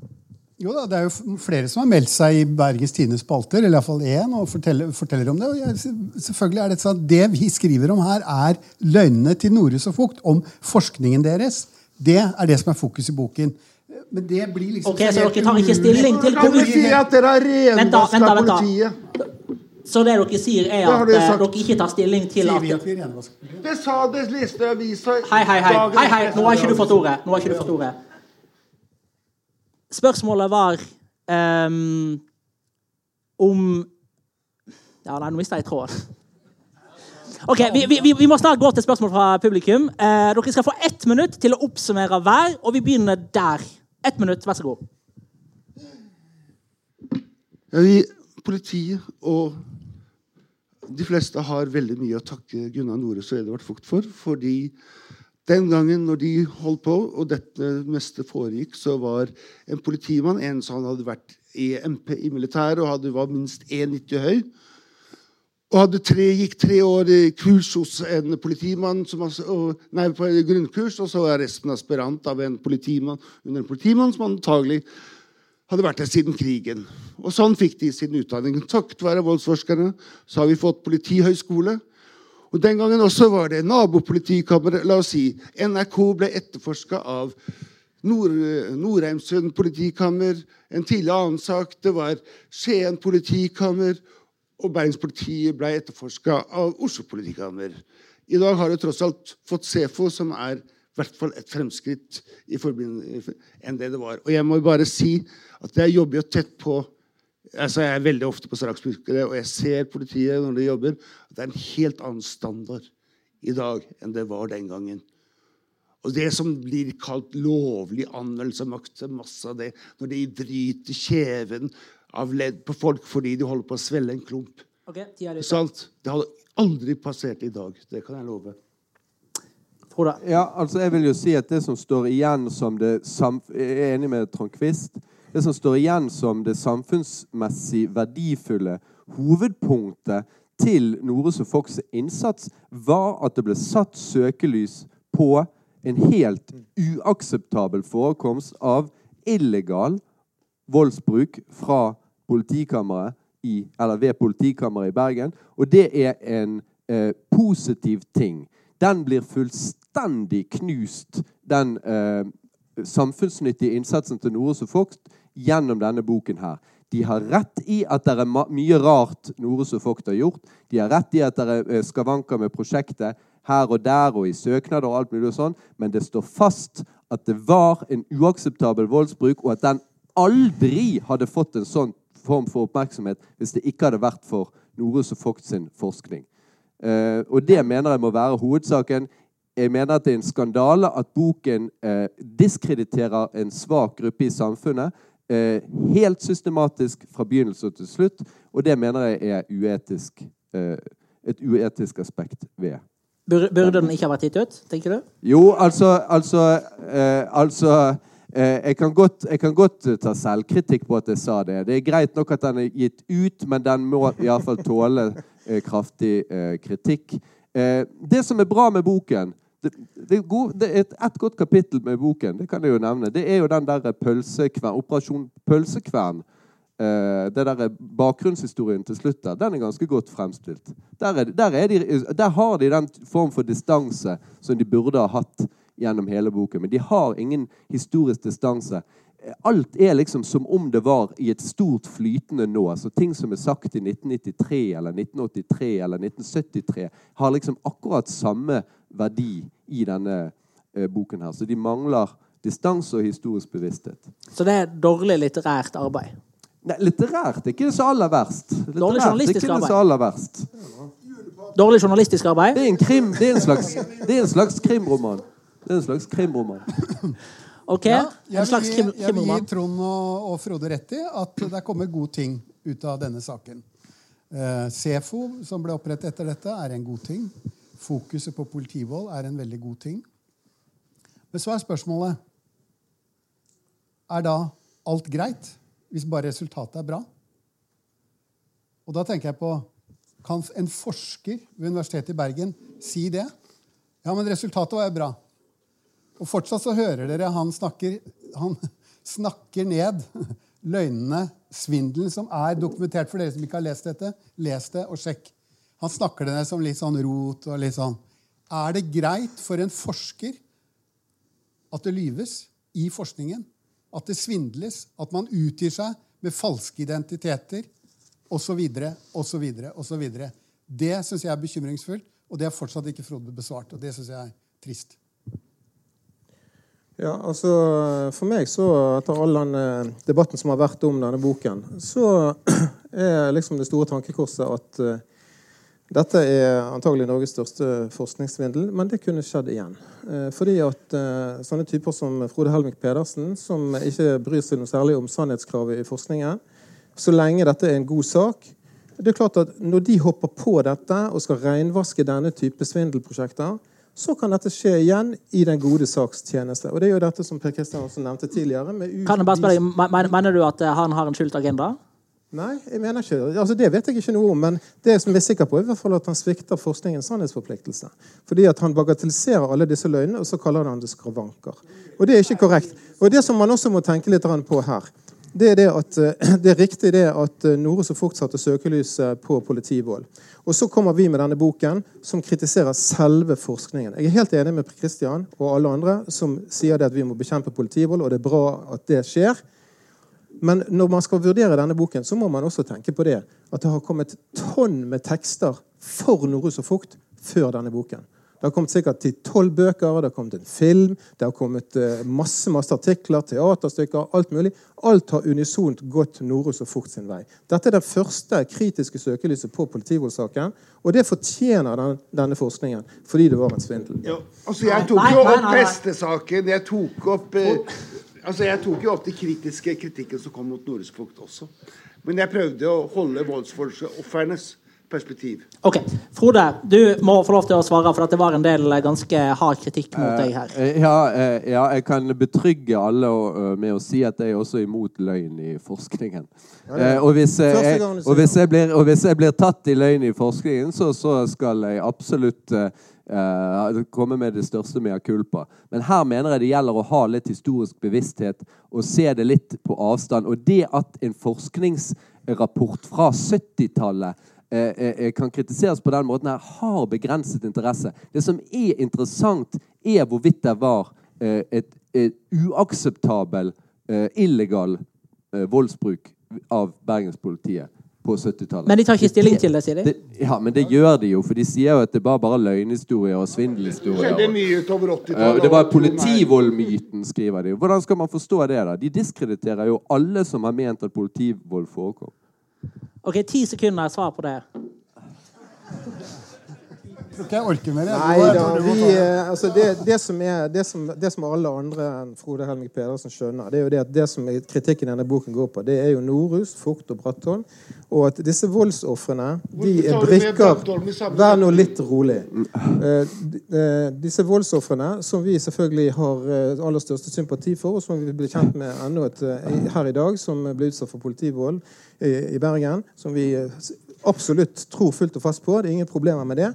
C: jo da, det er jo flere som har meldt seg i Bergens Tidendes spalter, eller iallfall én, og forteller, forteller om det. Og jeg, selvfølgelig er Det sånn at det vi skriver om her, er løgnene til Norus og Fugt om forskningen deres. Det er det som er fokus i boken. Men det blir liksom
A: Ok, Så dere tar ikke stilling til
B: Kan du
A: hvorvidt
B: si at dere har renvaska politiet?
A: Så det dere sier, er at
B: dere
A: eh,
B: sagt.
A: dere ikke tar stilling til at?
B: Det sa det, leste avisa.
A: Hei, hei, hei. hei, hei. Nå har ikke du fått ordet. Nå har ikke du fått ordet. Spørsmålet var um, om Ja, nei, nå mista jeg tråden. Ok, vi, vi, vi- vi må snart gå til spørsmål fra publikum. Eh, dere skal få ett minutt til å oppsummere hver, og vi begynner der. Ett minutt, vær så god.
B: Ja, vi, politiet og de fleste har veldig mye å takke Gunnar Nores og Edvard Fugt for. Fordi den gangen når de holdt på, og dette meste foregikk, så var en politimann en som hadde vært i MP i militæret og hadde, var minst 1,90 høy. Og tre, gikk tre år i kurs hos en politimann som, og, nei, på grunnkurs, og så var resten aspirant av en politimann under en politimann som antagelig hadde vært der siden krigen. Og sånn fikk de sin utdanning. Takket være voldsforskerne så har vi fått politihøyskole. Og Den gangen også var det nabopolitikammeret. La oss si NRK ble etterforska av Nord Nordheimsund politikammer. En tidlig annen sak det var Skien politikammer. Og Bergenspolitiet ble etterforska av Oslo politikammer. I dag har du tross alt fått SEFO, som er i hvert fall et fremskritt i enn det det var. Og jeg må bare si at jeg jobber jo tett på altså Jeg er veldig ofte på straksbrukere, og jeg ser politiet når de jobber. at Det er en helt annen standard i dag enn det var den gangen. Og det som blir kalt lovlig anvendelse av makt, masse av det. Når de driter kjeven av ledd på folk fordi de holder på å svelle en klump.
A: Ok, tida ute.
B: Sant? Det hadde aldri passert i dag. Det kan jeg love.
A: Frode.
D: Ja, altså jeg vil jo si at det som står igjen som det Jeg er enig med Trond Quist. Det som står igjen som det samfunnsmessig verdifulle hovedpunktet til Norus og Fox' innsats, var at det ble satt søkelys på en helt uakseptabel forekomst av illegal voldsbruk fra politikammeret i, eller ved politikammeret i Bergen. Og det er en eh, positiv ting. Den blir fullstendig knust, den eh, samfunnsnyttige innsatsen til Nores og Vogt gjennom denne boken her. De har rett i at det er mye rart Norus og Vogt har gjort. De har rett i at det er eh, skavanker med prosjektet her og der og i søknader og alt mulig og sånn, men det står fast at det var en uakseptabel voldsbruk, og at den aldri hadde fått en sånn form for oppmerksomhet hvis det ikke hadde vært for Norus og Vogt sin forskning. Eh, og det mener jeg må være hovedsaken. Jeg mener at det er en skandale at boken eh, diskrediterer en svak gruppe i samfunnet. Eh, helt systematisk fra begynnelse til slutt. Og det mener jeg er uetisk, et uetisk aspekt ved
A: Burde den ikke ha vært gitt ut, tenker du?
D: Jo, altså Altså, altså jeg, kan godt, jeg kan godt eh, ta selvkritikk på at jeg sa det. Det er greit nok at den er gitt ut, men den må iallfall tåle eh, kraftig eh, kritikk. Eh, det som er bra med boken det, det, er god, det er et, godt kapittel med boken, det kan jeg jo nevne. Det er jo den der pølsekvern, Operasjon Pølsekvern. Eh, det der Bakgrunnshistorien til slutt der, den er ganske godt fremstilt. Der, er, der, er de, der har de den form for distanse som de burde ha hatt gjennom hele boken. Men de har ingen historisk distanse. Alt er liksom som om det var i et stort flytende nå. Altså Ting som er sagt i 1993 eller 1983 eller 1973, har liksom akkurat samme verdi i denne eh, boken her. Så de mangler distanse og historisk bevissthet.
A: Så det er dårlig litterært arbeid.
D: Nei, litterært er ikke det så aller verst.
A: Dårlig
D: Litterært
A: journalistisk arbeid.
D: så aller verst.
A: Dårlig journalistisk arbeid.
D: Det er en krim, det er en slags, det er en slags krimroman. Det er en slags krimroman.
A: Ok,
C: Ja,
A: En slags krim,
C: gi, jeg vil gi. Trond og, og Frode rett i at det er kommet gode ting ut av denne saken. Eh, SEFO, som ble opprettet etter dette, er en god ting. Fokuset på politivold er en veldig god ting. Men så er spørsmålet Er da alt greit hvis bare resultatet er bra? Og da tenker jeg på Kan en forsker ved Universitetet i Bergen si det? Ja, men resultatet var jo bra. Og fortsatt så hører dere han snakker, han snakker ned løgnene, svindelen, som er dokumentert for dere som ikke har lest dette. Les det og sjekk. Han snakker det ned som litt sånn rot og litt sånn. Er det greit for en forsker at det lyves i forskningen? At det svindles? At man utgir seg med falske identiteter? Og så videre, og så videre, og så videre. Det syns jeg er bekymringsfullt, og det har fortsatt ikke Frode besvart. Og det synes jeg er trist.
E: Ja, altså For meg, så, etter all den eh, debatten som har vært om denne boken, så er liksom det store tankekorset at uh, dette er antagelig Norges største forskningssvindel, men det kunne skjedd igjen. Uh, fordi at uh, sånne typer som Frode Helmik Pedersen, som ikke bryr seg noe særlig om sannhetskravet i forskningen, så lenge dette er en god sak det er klart at Når de hopper på dette og skal renvaske denne type svindelprosjekter, så kan dette skje igjen i den gode saks tjeneste. Og det er jo dette som Per Kristian også nevnte tidligere.
A: Kan jeg bare spørre deg, Mener du at eh, han har en skjult agenda?
E: Nei, jeg mener ikke altså Det vet jeg ikke noe om, men det som jeg er sikker på, er i hvert fall at han svikter forskningens sannhetsforpliktelse. Fordi at han bagatelliserer alle disse løgnene, og så kaller han det skravanker. Og det er ikke korrekt. Og det som man også må tenke litt på her, det er det at eh, det er riktig det at Nore så fort satte søkelyset på politivold. Og så kommer vi med denne boken som kritiserer selve forskningen. Jeg er helt enig med Kristian og alle andre som sier at vi må bekjempe politivold, og det er bra at det skjer. Men når man skal vurdere denne boken, så må man også tenke på det at det har kommet tonn med tekster for Norus og Fukt før denne boken. Det har kommet sikkert til tolv bøker, det har kommet en film, det har kommet eh, masse masse artikler, teaterstykker, alt mulig. Alt har unisont gått Norus og Fort sin vei. Dette er det første kritiske søkelyset på politivoldssaken, og det fortjener den, denne forskningen fordi det var en svindel.
B: Ja, altså Jeg tok jo opp prestesaken. Jeg tok opp eh, Altså jeg tok jo opp de kritiske kritikken som kom mot Noresfugt også. Men jeg prøvde å holde voldsofrenes perspektiv.
A: Ok, Frode, du må få lov til å svare, for det var en del eh, ganske hard kritikk mot deg her.
D: Eh, Ja, eh, ja, jeg kan betrygge alle og, med å si at jeg er også imot løgn i forskningen. Eh, og, hvis, jeg, og, hvis jeg blir, og hvis jeg blir tatt i løgn i forskningen, så, så skal jeg absolutt Uh, eh, komme med det største mea culpa. Men her mener jeg det gjelder å ha litt historisk bevissthet og se det litt på avstand. Og det at en forskningsrapport fra 70-tallet eh, eh, kan kritiseres på den måten her, har begrenset interesse. Det som er interessant, er hvorvidt det var eh, et, et uakseptabel, eh, illegal eh, voldsbruk av bergenspolitiet på 70-tallet.
A: Men de tar ikke stilling til det, sier de?
D: Det, ja, men det gjør de jo, for de sier jo at det var bare løgnhistorier og svindelhistorier.
B: Det, mye utover
D: Eh,
B: 80-tallet.
D: det var politivoldmyten, skriver de. Hvordan skal man forstå det? da? De diskrediterer jo alle som har ment at politivold forekom.
A: OK, ti sekunder svar på det.
C: Tror ikke jeg orker mer.
E: Nei da, vi,
C: det.
E: eh, altså det, det, som er, det, som, det som alle andre enn Frode Helmik Pedersen skjønner, det er jo det at det som kritikken i denne boken går på, det er jo Norus, Fugt og Brattholm. Og at disse voldsofrene, de er brikker Vær nå litt rolig. Eh, eh, disse voldsofrene, som vi selvfølgelig har aller største sympati for, og som vi ble kjent med enda et, her i dag, som ble utsatt for politivold i, i Bergen, som vi absolutt tror fullt og fast på. Det er ingen problemer med det.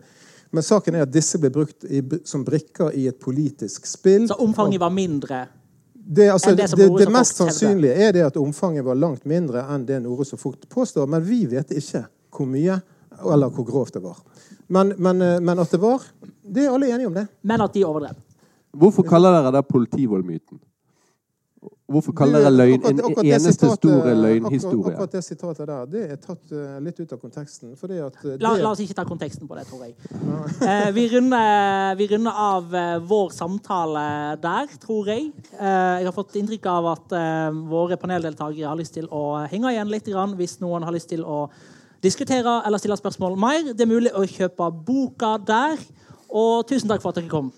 E: Men saken er at disse ble brukt i, som brikker i et politisk spill.
A: Så omfanget var mindre.
E: Det, altså, det,
A: det
E: det, mest sannsynlige er det at omfanget var langt mindre enn det Nore så fort påstår, men vi vet ikke hvor mye eller hvor grovt det var. Men, men, eh, men at det var, det er alle enige om det.
A: Men at de overdrev.
D: Hvorfor kaller dere det politivoldmyten? Hvorfor kaller dere løgn en eneste
E: sitatet-
D: store
E: Akkurat,
D: løgnhistorie?
E: akkurat det sitatet der, det er tatt eh, litt ut av konteksten. Fordi at det...
A: La, la oss ikke ta konteksten på det, tror jeg. Eh, vi, runder, vi runder av eh, vår samtale der, tror jeg. Eh, jeg har fått inntrykk av at eh, våre paneldeltakere har lyst til å henge igjen litt grann, hvis noen har lyst til å diskutere eller stille spørsmål mer. Det er mulig å kjøpe boka der. Og tusen takk for at dere kom.